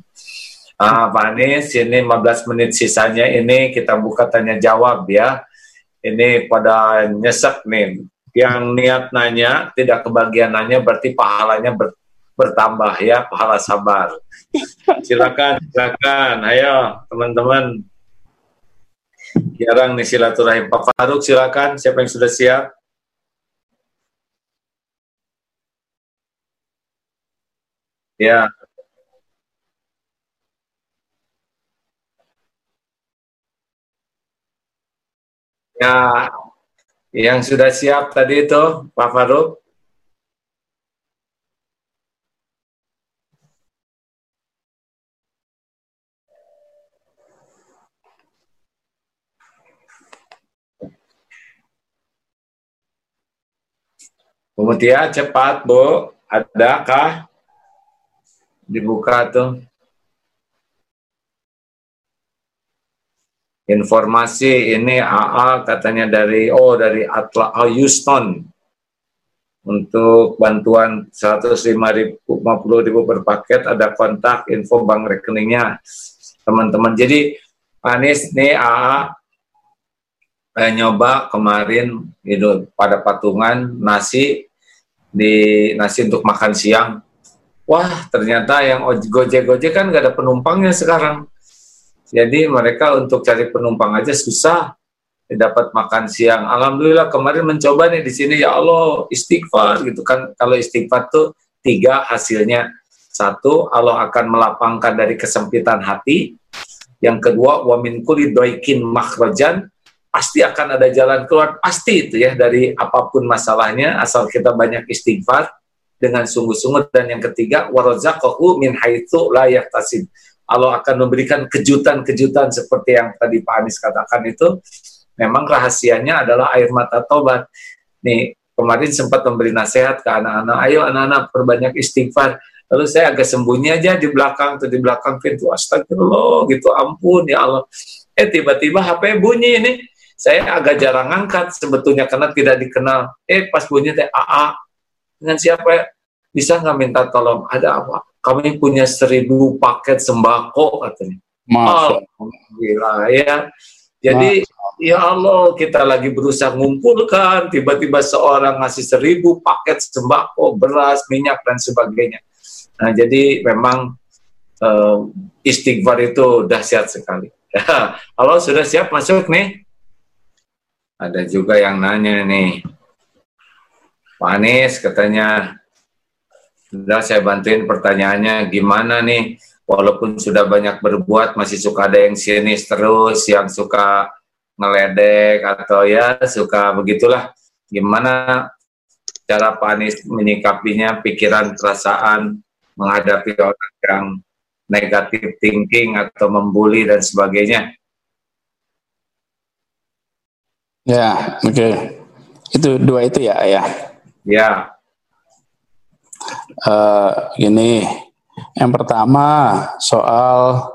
Ah, Pak Anies, ini 15 menit sisanya ini kita buka tanya jawab ya. Ini pada nyesek nih. Yang niat nanya, tidak kebagian nanya berarti pahalanya ber, bertambah ya, pahala sabar. Silakan, silakan. Ayo, teman-teman. Jarang nih silaturahim. Pak Faruk, silakan. Siapa yang sudah siap? Ya, Ya, yang sudah siap tadi itu Pak Faruk. Kemudian cepat Bu, adakah dibuka tuh? Informasi ini AA katanya dari oh dari Atla oh, Houston. Untuk bantuan 150 ribu per paket ada kontak info bank rekeningnya teman-teman. Jadi Anies nih AA eh, nyoba kemarin itu pada patungan nasi di nasi untuk makan siang. Wah ternyata yang gojek-gojek kan gak ada penumpangnya sekarang jadi mereka untuk cari penumpang aja susah dapat makan siang. Alhamdulillah kemarin mencoba nih di sini ya Allah istighfar gitu kan. Kalau istighfar tuh tiga hasilnya Satu, Allah akan melapangkan dari kesempitan hati. Yang kedua, wa min kulli doikin makhrajan, pasti akan ada jalan keluar, pasti itu ya dari apa pun masalahnya, asal kita banyak istighfar dengan sungguh-sungguh. Dan yang ketiga, warazaqahu min haitsu la yahtasib. Allah akan memberikan kejutan-kejutan seperti yang tadi Pak Anies katakan itu. Memang rahasianya adalah air mata tobat. Nih, kemarin sempat memberi nasihat ke anak-anak, ayo anak-anak perbanyak istighfar Lalu saya agak sembunyi aja di belakang tuh di belakang pintu. Astagfirullah gitu, ampun ya Allah. Eh tiba-tiba HP bunyi ini. Saya agak jarang angkat sebetulnya karena tidak dikenal. Eh pas bunyi teh AA. Dengan siapa ya? Bisa nggak minta tolong? Ada apa? Kami punya seribu paket sembako katanya. Alhamdulillah ya. Jadi Masa. ya Allah kita lagi berusaha mengumpulkan tiba-tiba seorang ngasih seribu paket sembako, beras, minyak dan sebagainya. Nah, jadi memang uh, istighfar itu dahsyat sekali. Halo, sudah siap masuk nih? Ada juga yang nanya nih. Pak Anies katanya, sudah saya bantuin pertanyaannya, gimana nih? Walaupun sudah banyak berbuat, masih suka ada yang sinis terus, yang suka ngeledek atau ya suka begitulah. Gimana cara Pak Anies menyikapinya, pikiran, perasaan, menghadapi orang yang negatif thinking atau membuli dan sebagainya. Ya, oke. Okay. Itu dua itu ya, ayah. Ya. Uh, gini, yang pertama soal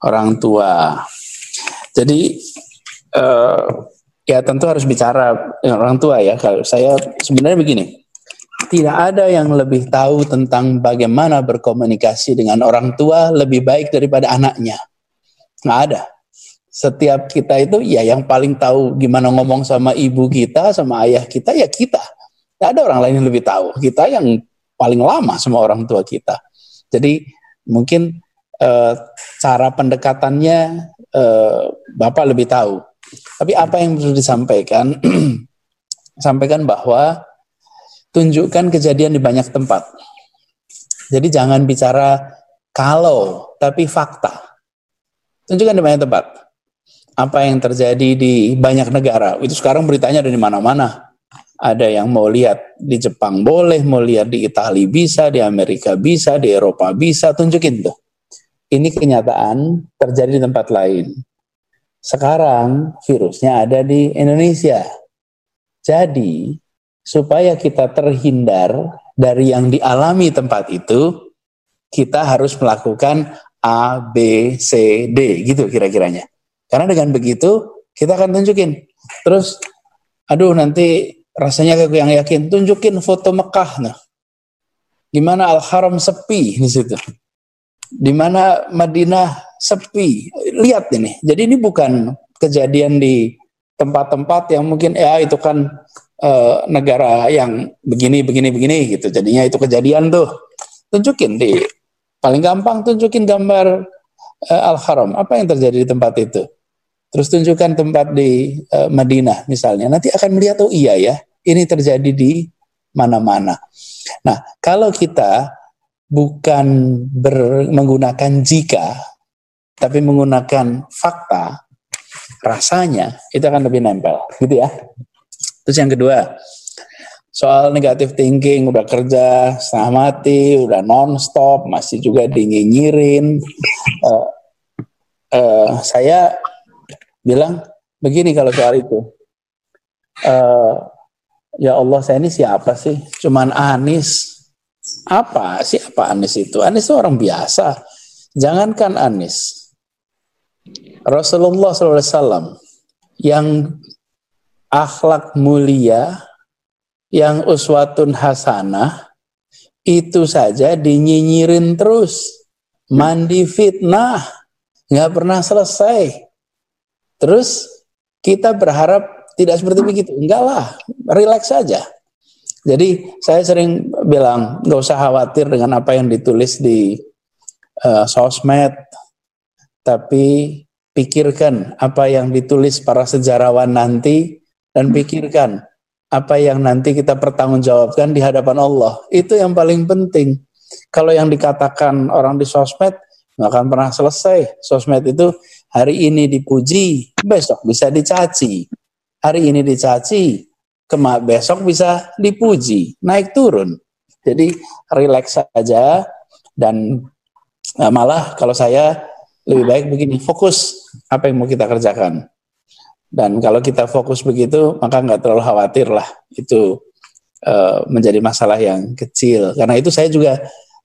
orang tua. Jadi uh, ya tentu harus bicara orang tua ya. Kalau saya sebenarnya begini, tidak ada yang lebih tahu tentang bagaimana berkomunikasi dengan orang tua lebih baik daripada anaknya. Nggak ada. Setiap kita itu ya yang paling tahu gimana ngomong sama ibu kita, sama ayah kita, ya kita. Nggak ada orang lain yang lebih tahu. Kita yang paling lama sama orang tua kita. Jadi mungkin eh, cara pendekatannya eh, Bapak lebih tahu. Tapi apa yang perlu disampaikan? sampaikan bahwa tunjukkan kejadian di banyak tempat. Jadi jangan bicara kalau, tapi fakta. Tunjukkan di banyak tempat. Apa yang terjadi di banyak negara. Itu sekarang beritanya ada di mana-mana. Ada yang mau lihat di Jepang boleh, mau lihat di Italia bisa, di Amerika bisa, di Eropa bisa, tunjukin tuh. Ini kenyataan terjadi di tempat lain. Sekarang virusnya ada di Indonesia. Jadi supaya kita terhindar dari yang dialami tempat itu, kita harus melakukan A, B, C, D, gitu kira-kiranya. Karena dengan begitu, kita akan tunjukin. Terus, aduh nanti rasanya kayak yang yakin, tunjukin foto Mekah. Nah, gimana Al-Haram sepi di situ. Di mana Madinah sepi. Lihat ini. Jadi ini bukan kejadian di tempat-tempat yang mungkin ya itu kan uh, negara yang begini begini begini gitu. Jadinya itu kejadian tuh. Tunjukin di paling gampang tunjukin gambar uh, Al-Haram. Apa yang terjadi di tempat itu? Terus tunjukkan tempat di uh, Madinah misalnya. Nanti akan melihat oh iya ya, ini terjadi di mana-mana. Nah, kalau kita bukan ber, menggunakan jika, tapi menggunakan fakta, rasanya itu akan lebih nempel, gitu ya. Terus yang kedua, soal negatif thinking, udah kerja setengah mati, udah non-stop, masih juga dinyinyirin. Uh, uh, saya bilang begini kalau soal itu. Uh, ya Allah, saya ini siapa sih? Cuman Anis. Apa? Siapa Anis itu? Anis itu orang biasa. Jangankan Anis. Rasulullah SAW yang akhlak mulia yang uswatun hasanah itu saja dinyinyirin terus mandi fitnah nggak pernah selesai terus kita berharap tidak seperti begitu enggak lah relax saja jadi saya sering bilang nggak usah khawatir dengan apa yang ditulis di uh, sosmed tapi pikirkan apa yang ditulis para sejarawan nanti dan pikirkan apa yang nanti kita pertanggungjawabkan di hadapan Allah. Itu yang paling penting. kalau yang dikatakan orang di sosmed nggak akan pernah selesai. Sosmed itu hari ini dipuji, besok bisa dicaci. Hari ini dicaci, kemak besok bisa dipuji, naik turun. Jadi relax saja dan nah, malah kalau saya lebih baik begini, fokus apa yang mau kita kerjakan. Dan kalau kita fokus begitu, maka nggak terlalu khawatir lah itu uh, menjadi masalah yang kecil. Karena itu saya juga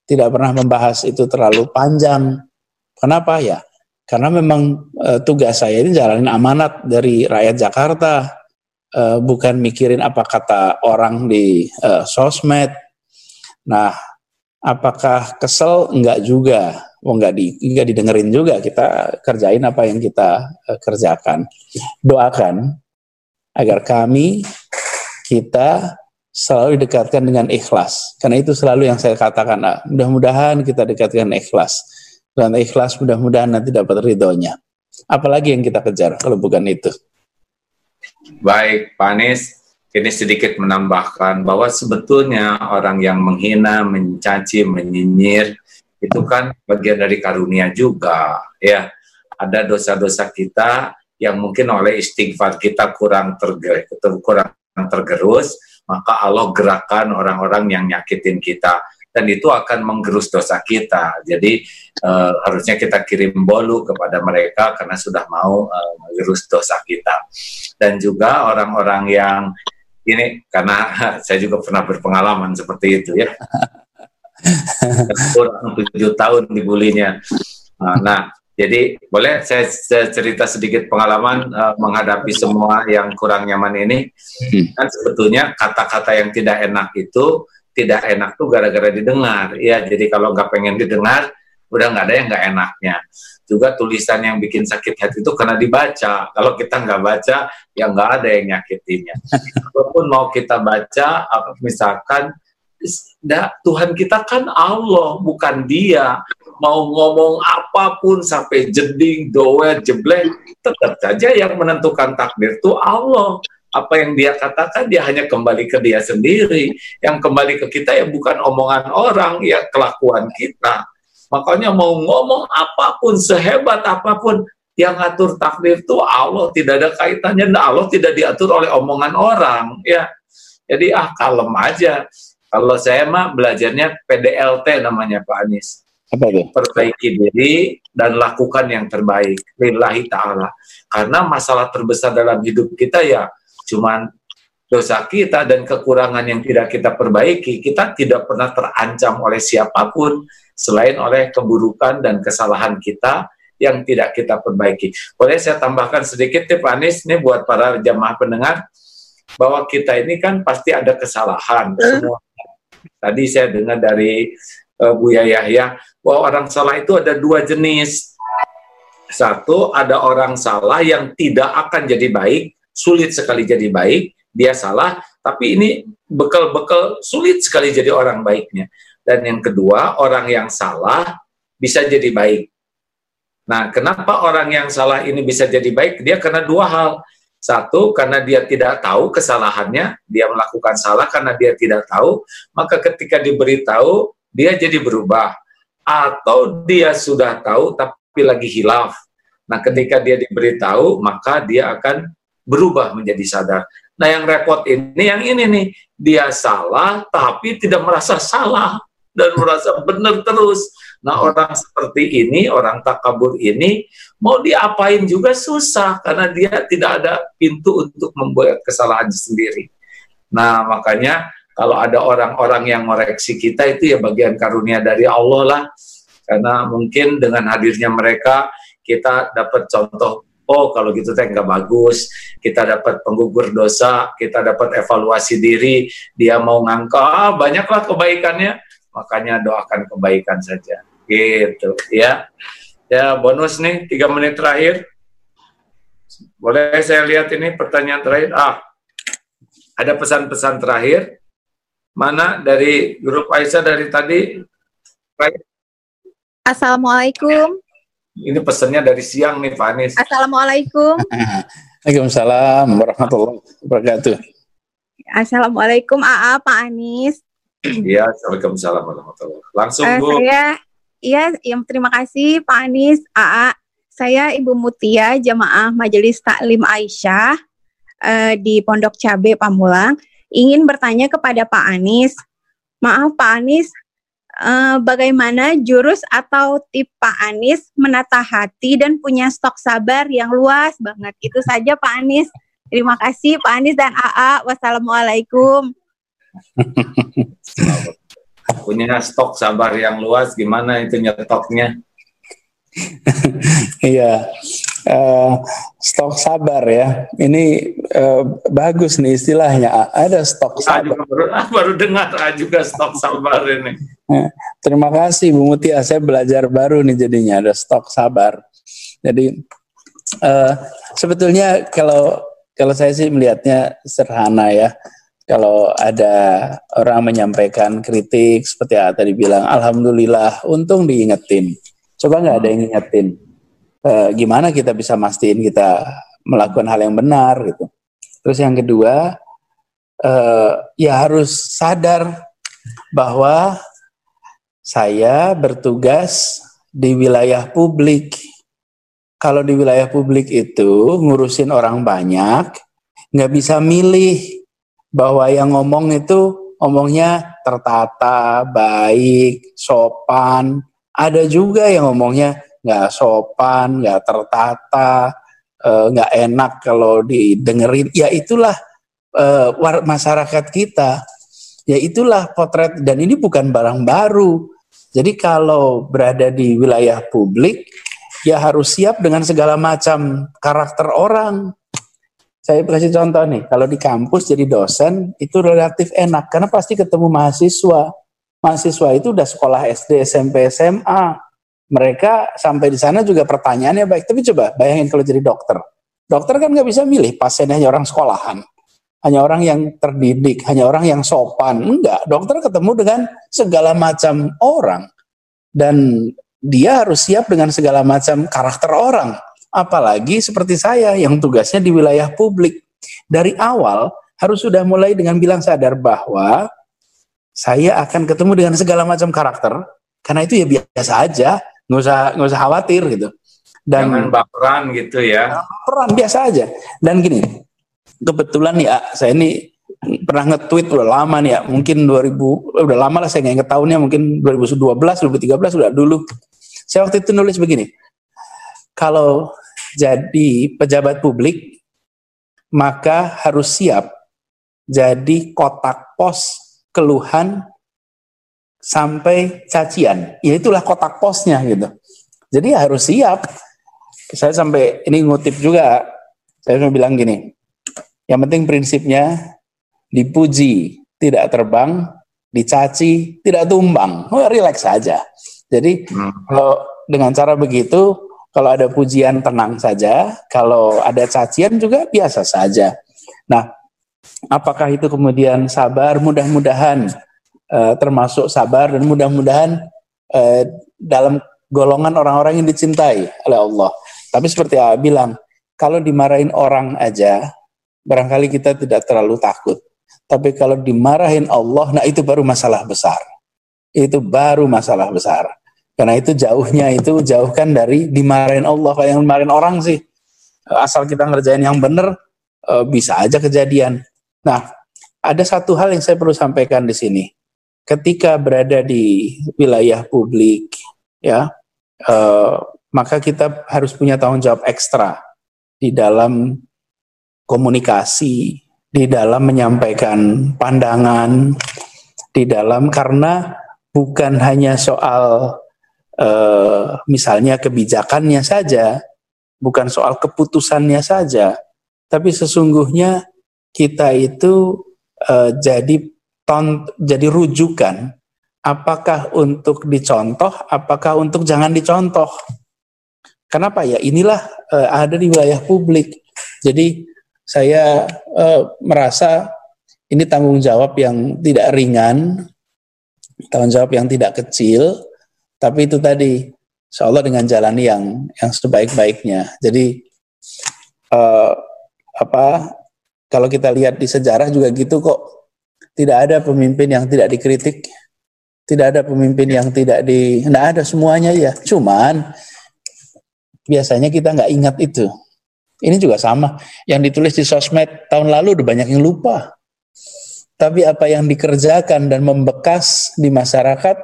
tidak pernah membahas itu terlalu panjang. Kenapa ya? Karena memang uh, tugas saya ini jalanin amanat dari rakyat Jakarta, uh, bukan mikirin apa kata orang di uh, sosmed. Nah, apakah kesel? Enggak juga. Oh, enggak, di, enggak didengerin juga. Kita kerjain apa yang kita uh, kerjakan. Doakan agar kami, kita selalu didekatkan dengan ikhlas. Karena itu selalu yang saya katakan, ah, mudah-mudahan kita dekatkan ikhlas. Dan ikhlas mudah-mudahan nanti dapat ridhonya. Apalagi yang kita kejar kalau bukan itu. Baik, Pak Anies, ini sedikit menambahkan bahwa sebetulnya orang yang menghina, mencaci, menyinyir, itu kan bagian dari karunia juga. ya Ada dosa-dosa kita yang mungkin oleh istighfar kita kurang tergerus, kurang tergerus, maka Allah gerakan orang-orang yang nyakitin kita dan itu akan menggerus dosa kita. Jadi uh, harusnya kita kirim bolu kepada mereka karena sudah mau uh, menggerus dosa kita. Dan juga orang-orang yang ini karena saya juga pernah berpengalaman seperti itu ya. Kurang tujuh tahun dibulinya. Nah, jadi boleh saya, saya cerita sedikit pengalaman uh, menghadapi semua yang kurang nyaman ini. Hmm. Kan sebetulnya kata-kata yang tidak enak itu tidak enak tuh gara-gara didengar. Ya, jadi kalau nggak pengen didengar, udah nggak ada yang nggak enaknya. Juga tulisan yang bikin sakit hati itu karena dibaca. Kalau kita nggak baca, ya nggak ada yang nyakitinya. Walaupun mau kita baca, misalkan Tuhan kita kan Allah, bukan Dia mau ngomong apa pun sampai jeding, doer, jeblek, tetap saja yang menentukan takdir itu Allah. Apa yang dia katakan dia hanya kembali ke dia sendiri. Yang kembali ke kita ya bukan omongan orang, ya kelakuan kita. Makanya mau ngomong apa pun, sehebat apa pun, yang ngatur takdir itu Allah tidak ada kaitannya nah Allah tidak diatur oleh omongan orang ya jadi ah kalem aja kalau saya mah belajarnya PDLT namanya Pak Anies apa itu? Perbaiki diri dan lakukan yang terbaik. Lillahi ta'ala. Karena masalah terbesar dalam hidup kita ya cuman dosa kita dan kekurangan yang tidak kita perbaiki. Kita tidak pernah terancam oleh siapa pun selain oleh keburukan dan kesalahan kita yang tidak kita perbaiki. Boleh saya tambahkan sedikit tip Anis ini buat para jamaah pendengar bahwa kita ini kan pasti ada kesalahan semua. Tadi saya dengar dari uh, Buya Yahya bahwa orang salah itu ada dua jenis. Satu, ada orang salah yang tidak akan jadi baik, sulit sekali jadi baik, dia salah, tapi ini bekal-bekal sulit sekali jadi orang baiknya. Dan yang kedua, orang yang salah bisa jadi baik. Nah, kenapa orang yang salah ini bisa jadi baik? Dia karena dua hal. Satu, karena dia tidak tahu kesalahannya, dia melakukan salah karena dia tidak tahu, maka ketika diberitahu, dia jadi berubah atau dia sudah tahu tapi lagi hilaf. Nah, ketika dia diberitahu, maka dia akan berubah menjadi sadar. Nah, yang repot ini yang ini nih, dia salah tapi tidak merasa salah dan merasa benar terus. Nah, orang seperti ini, orang takabur ini mau diapain juga susah karena dia tidak ada pintu untuk membuat kesalahan sendiri. Nah, makanya kalau ada orang-orang yang ngoreksi kita itu ya bagian karunia dari Allah lah. Karena mungkin dengan hadirnya mereka kita dapat contoh oh kalau gitu teh nggak bagus. Kita dapat penggugur dosa kita dapat evaluasi diri dia mau ngangka ah, banyaklah kebaikannya. Makanya doakan kebaikan saja. Gitu ya. Ya bonus nih tiga menit terakhir. Boleh saya lihat ini pertanyaan terakhir? Ah ada pesan-pesan terakhir. Mana? Dari grup Aisyah dari tadi? Assalamualaikum. Ini pesannya dari siang nih Pak Anies. Assalamualaikum. Waalaikumsalam warahmatullahi wabarakatuh. Assalamualaikum AA Pak Anies. Iya, Waalaikumsalam warahmatullahi Langsung uh, Bu. Saya, iya, yang terima kasih Pak Anies, AA. Saya Ibu Mutia, jamaah Majelis Taklim Aisyah uh, di Pondok Cabe Pamulang, ingin bertanya kepada Pak Anies. Maaf Pak Anies, uh, bagaimana jurus atau tip Pak Anies menata hati dan punya stok sabar yang luas banget. Itu saja Pak Anies. Terima kasih Pak Anies dan AA. Wassalamualaikum. Punya stok sabar yang luas, gimana itu nyetoknya? Iya, uh, stok sabar ya. Ini uh, bagus nih istilahnya. Ada stok sabar. baru, baru dengar juga stok sabar ini. Ya, terima kasih Bu Mutia. Saya belajar baru nih jadinya ada stok sabar. Jadi uh, sebetulnya kalau kalau saya sih melihatnya sederhana ya. Kalau ada orang menyampaikan kritik seperti yang tadi bilang, Alhamdulillah, untung diingetin Coba nggak ada yang ngingetin e, gimana kita bisa mastiin kita melakukan hal yang benar gitu. Terus yang kedua, e, ya harus sadar bahwa saya bertugas di wilayah publik. Kalau di wilayah publik itu ngurusin orang banyak, nggak bisa milih bahwa yang ngomong itu ngomongnya tertata, baik, sopan, ada juga yang ngomongnya nggak sopan, nggak tertata, eh, nggak uh, enak kalau didengerin. Ya itulah uh, masyarakat kita. Ya itulah potret dan ini bukan barang baru. Jadi kalau berada di wilayah publik, ya harus siap dengan segala macam karakter orang. Saya kasih contoh nih, kalau di kampus jadi dosen itu relatif enak karena pasti ketemu mahasiswa mahasiswa itu udah sekolah SD, SMP, SMA. Mereka sampai di sana juga pertanyaannya baik. Tapi coba bayangin kalau jadi dokter. Dokter kan nggak bisa milih pasiennya orang sekolahan. Hanya orang yang terdidik, hanya orang yang sopan. Enggak, dokter ketemu dengan segala macam orang. Dan dia harus siap dengan segala macam karakter orang. Apalagi seperti saya yang tugasnya di wilayah publik. Dari awal harus sudah mulai dengan bilang sadar bahwa saya akan ketemu dengan segala macam karakter karena itu ya biasa aja nggak usah nggak usah khawatir gitu dan Jangan baperan gitu ya baperan biasa aja dan gini kebetulan ya saya ini pernah nge-tweet udah lama nih ya mungkin 2000 udah lama lah saya nggak inget tahunnya mungkin 2012 2013 udah dulu saya waktu itu nulis begini kalau jadi pejabat publik maka harus siap jadi kotak pos keluhan sampai cacian. Ya itulah kotak posnya gitu. Jadi harus siap. Saya sampai ini ngutip juga. Saya mau bilang gini. Yang penting prinsipnya dipuji tidak terbang, dicaci tidak tumbang. Oh, relax saja. Jadi hmm. kalau dengan cara begitu, kalau ada pujian tenang saja, kalau ada cacian juga biasa saja. Nah, Apakah itu kemudian sabar? Mudah-mudahan uh, termasuk sabar dan mudah-mudahan uh, dalam golongan orang-orang yang dicintai oleh Allah. Tapi seperti yang bilang, kalau dimarahin orang aja, barangkali kita tidak terlalu takut. Tapi kalau dimarahin Allah, nah itu baru masalah besar. Itu baru masalah besar. Karena itu jauhnya itu jauhkan dari dimarahin Allah. Kalau yang dimarahin orang sih, asal kita ngerjain yang benar, eh, bisa aja kejadian. Nah, ada satu hal yang saya perlu sampaikan di sini. Ketika berada di wilayah publik, ya, eh, maka kita harus punya tanggung jawab ekstra di dalam komunikasi, di dalam menyampaikan pandangan, di dalam karena bukan hanya soal eh, misalnya kebijakannya saja, bukan soal keputusannya saja, tapi sesungguhnya kita itu uh, jadi ton, jadi rujukan apakah untuk dicontoh, apakah untuk jangan dicontoh. Kenapa ya? Inilah uh, ada di wilayah publik. Jadi saya uh, merasa ini tanggung jawab yang tidak ringan, tanggung jawab yang tidak kecil, tapi itu tadi, Allah dengan jalan yang yang sebaik-baiknya. Jadi uh, apa kalau kita lihat di sejarah juga gitu kok Tidak ada pemimpin yang tidak dikritik. Tidak ada pemimpin yang tidak di... Tidak ada semuanya ya. Cuman biasanya kita nggak ingat itu. Ini juga sama. Yang ditulis di sosmed tahun lalu udah banyak yang lupa. Tapi apa yang dikerjakan dan membekas di masyarakat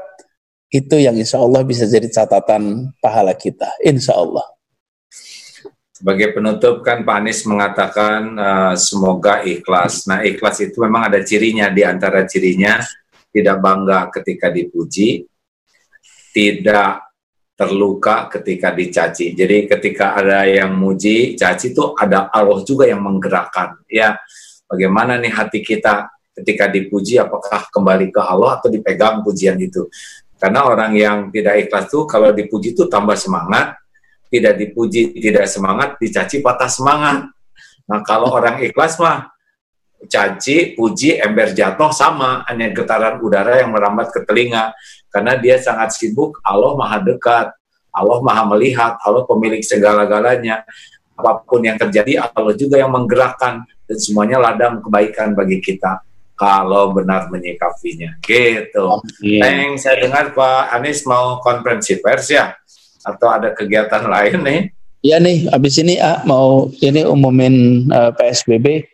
itu yang insya Allah bisa jadi catatan pahala kita. Insya Allah. Sebagai penutup kan Pak Anies mengatakan uh, semoga ikhlas. Nah ikhlas itu memang ada cirinya di antara cirinya tidak bangga ketika dipuji, tidak terluka ketika dicaci. Jadi ketika ada yang muji, caci itu ada Allah juga yang menggerakkan. Ya, bagaimana nih hati kita ketika dipuji apakah kembali ke Allah atau dipegang pujian itu? Karena orang yang tidak ikhlas tuh kalau dipuji itu tambah semangat, tidak dipuji tidak semangat, dicaci patah semangat. Nah kalau orang ikhlas mah caci, puji, ember jatuh sama, hanya getaran udara yang merambat ke telinga. Karena dia sangat sibuk, Allah maha dekat, Allah maha melihat, Allah pemilik segala-galanya. Apa pun yang terjadi, Allah juga yang menggerakkan, dan semuanya ladang kebaikan bagi kita kalau benar menyikapinya. Gitu. Yeah. Thanks, saya dengar Pak Anies mau konferensi pers ya? atau ada kegiatan lain nih? Iya nih, habis ini ah, mau ini umumin uh, eh, PSBB.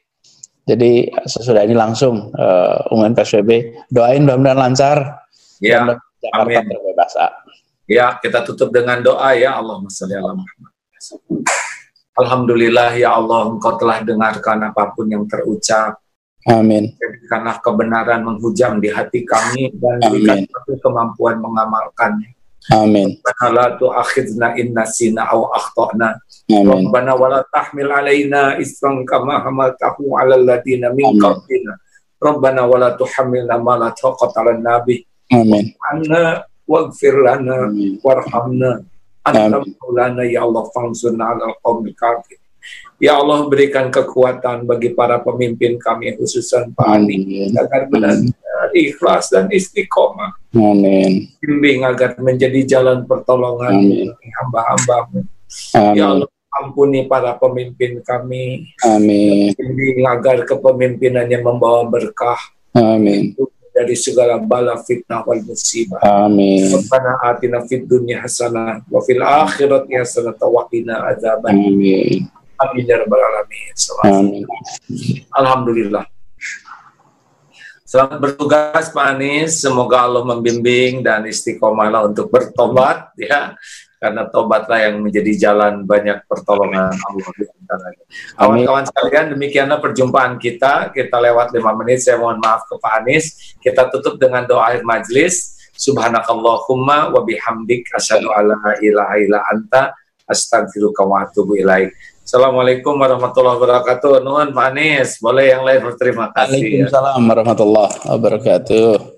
Jadi sesudah ini langsung uh, umumin PSBB. Doain mudah-mudahan lancar. Ya, Jakarta amin. terbebas. Ah. Ya, kita tutup dengan doa ya Allah Alhamdulillah ya Allah Engkau telah dengarkan apa pun yang terucap. Amin. Jadikanlah kebenaran menghujam di hati kami dan berikan kemampuan mengamalkannya. Amin. Rabbana la tu'akhidna in nasina aw akhtana. Rabbana wa la tahmil alaina isran kama hamaltahu 'ala alladziina min qablina. Rabbana wa la tuhammilna ma la taqata lana bih. Amin. Anna waghfir lana warhamna. Anta ya Allah fansurna 'alal qaumil kafirin. Ya Allah berikan kekuatan bagi para pemimpin kami khususnya Pak Ali agar benar ikhlas dan istiqomah. Amin. Bimbing agar menjadi jalan pertolongan hamba-hambamu. Ya Allah ampuni para pemimpin kami. Amin. Bimbing agar kepemimpinannya membawa berkah. Amin dari segala bala fitnah wal musibah. Amin. Rabbana atina fid dunya hasanah wa fil akhirati hasanah wa qina adzaban. Amin. Amin ya rabbal alamin. Amin. Alhamdulillah. Selamat bertugas Pak Anies, semoga Allah membimbing dan istiqomahlah untuk bertobat ya. Karena tobatlah yang menjadi jalan banyak pertolongan Allah di Kawan-kawan sekalian, demikianlah perjumpaan kita. Kita lewat lima menit, saya mohon maaf ke Pak Anies. Kita tutup dengan doa akhir majlis. Subhanakallahumma wa bihamdik asyhadu alla ilaha illa anta astaghfiruka wa atubu ilaik. Assalamualaikum warahmatullahi wabarakatuh. Nuhun Pak Anies, boleh yang lain berterima kasih. Waalaikumsalam warahmatullahi wabarakatuh.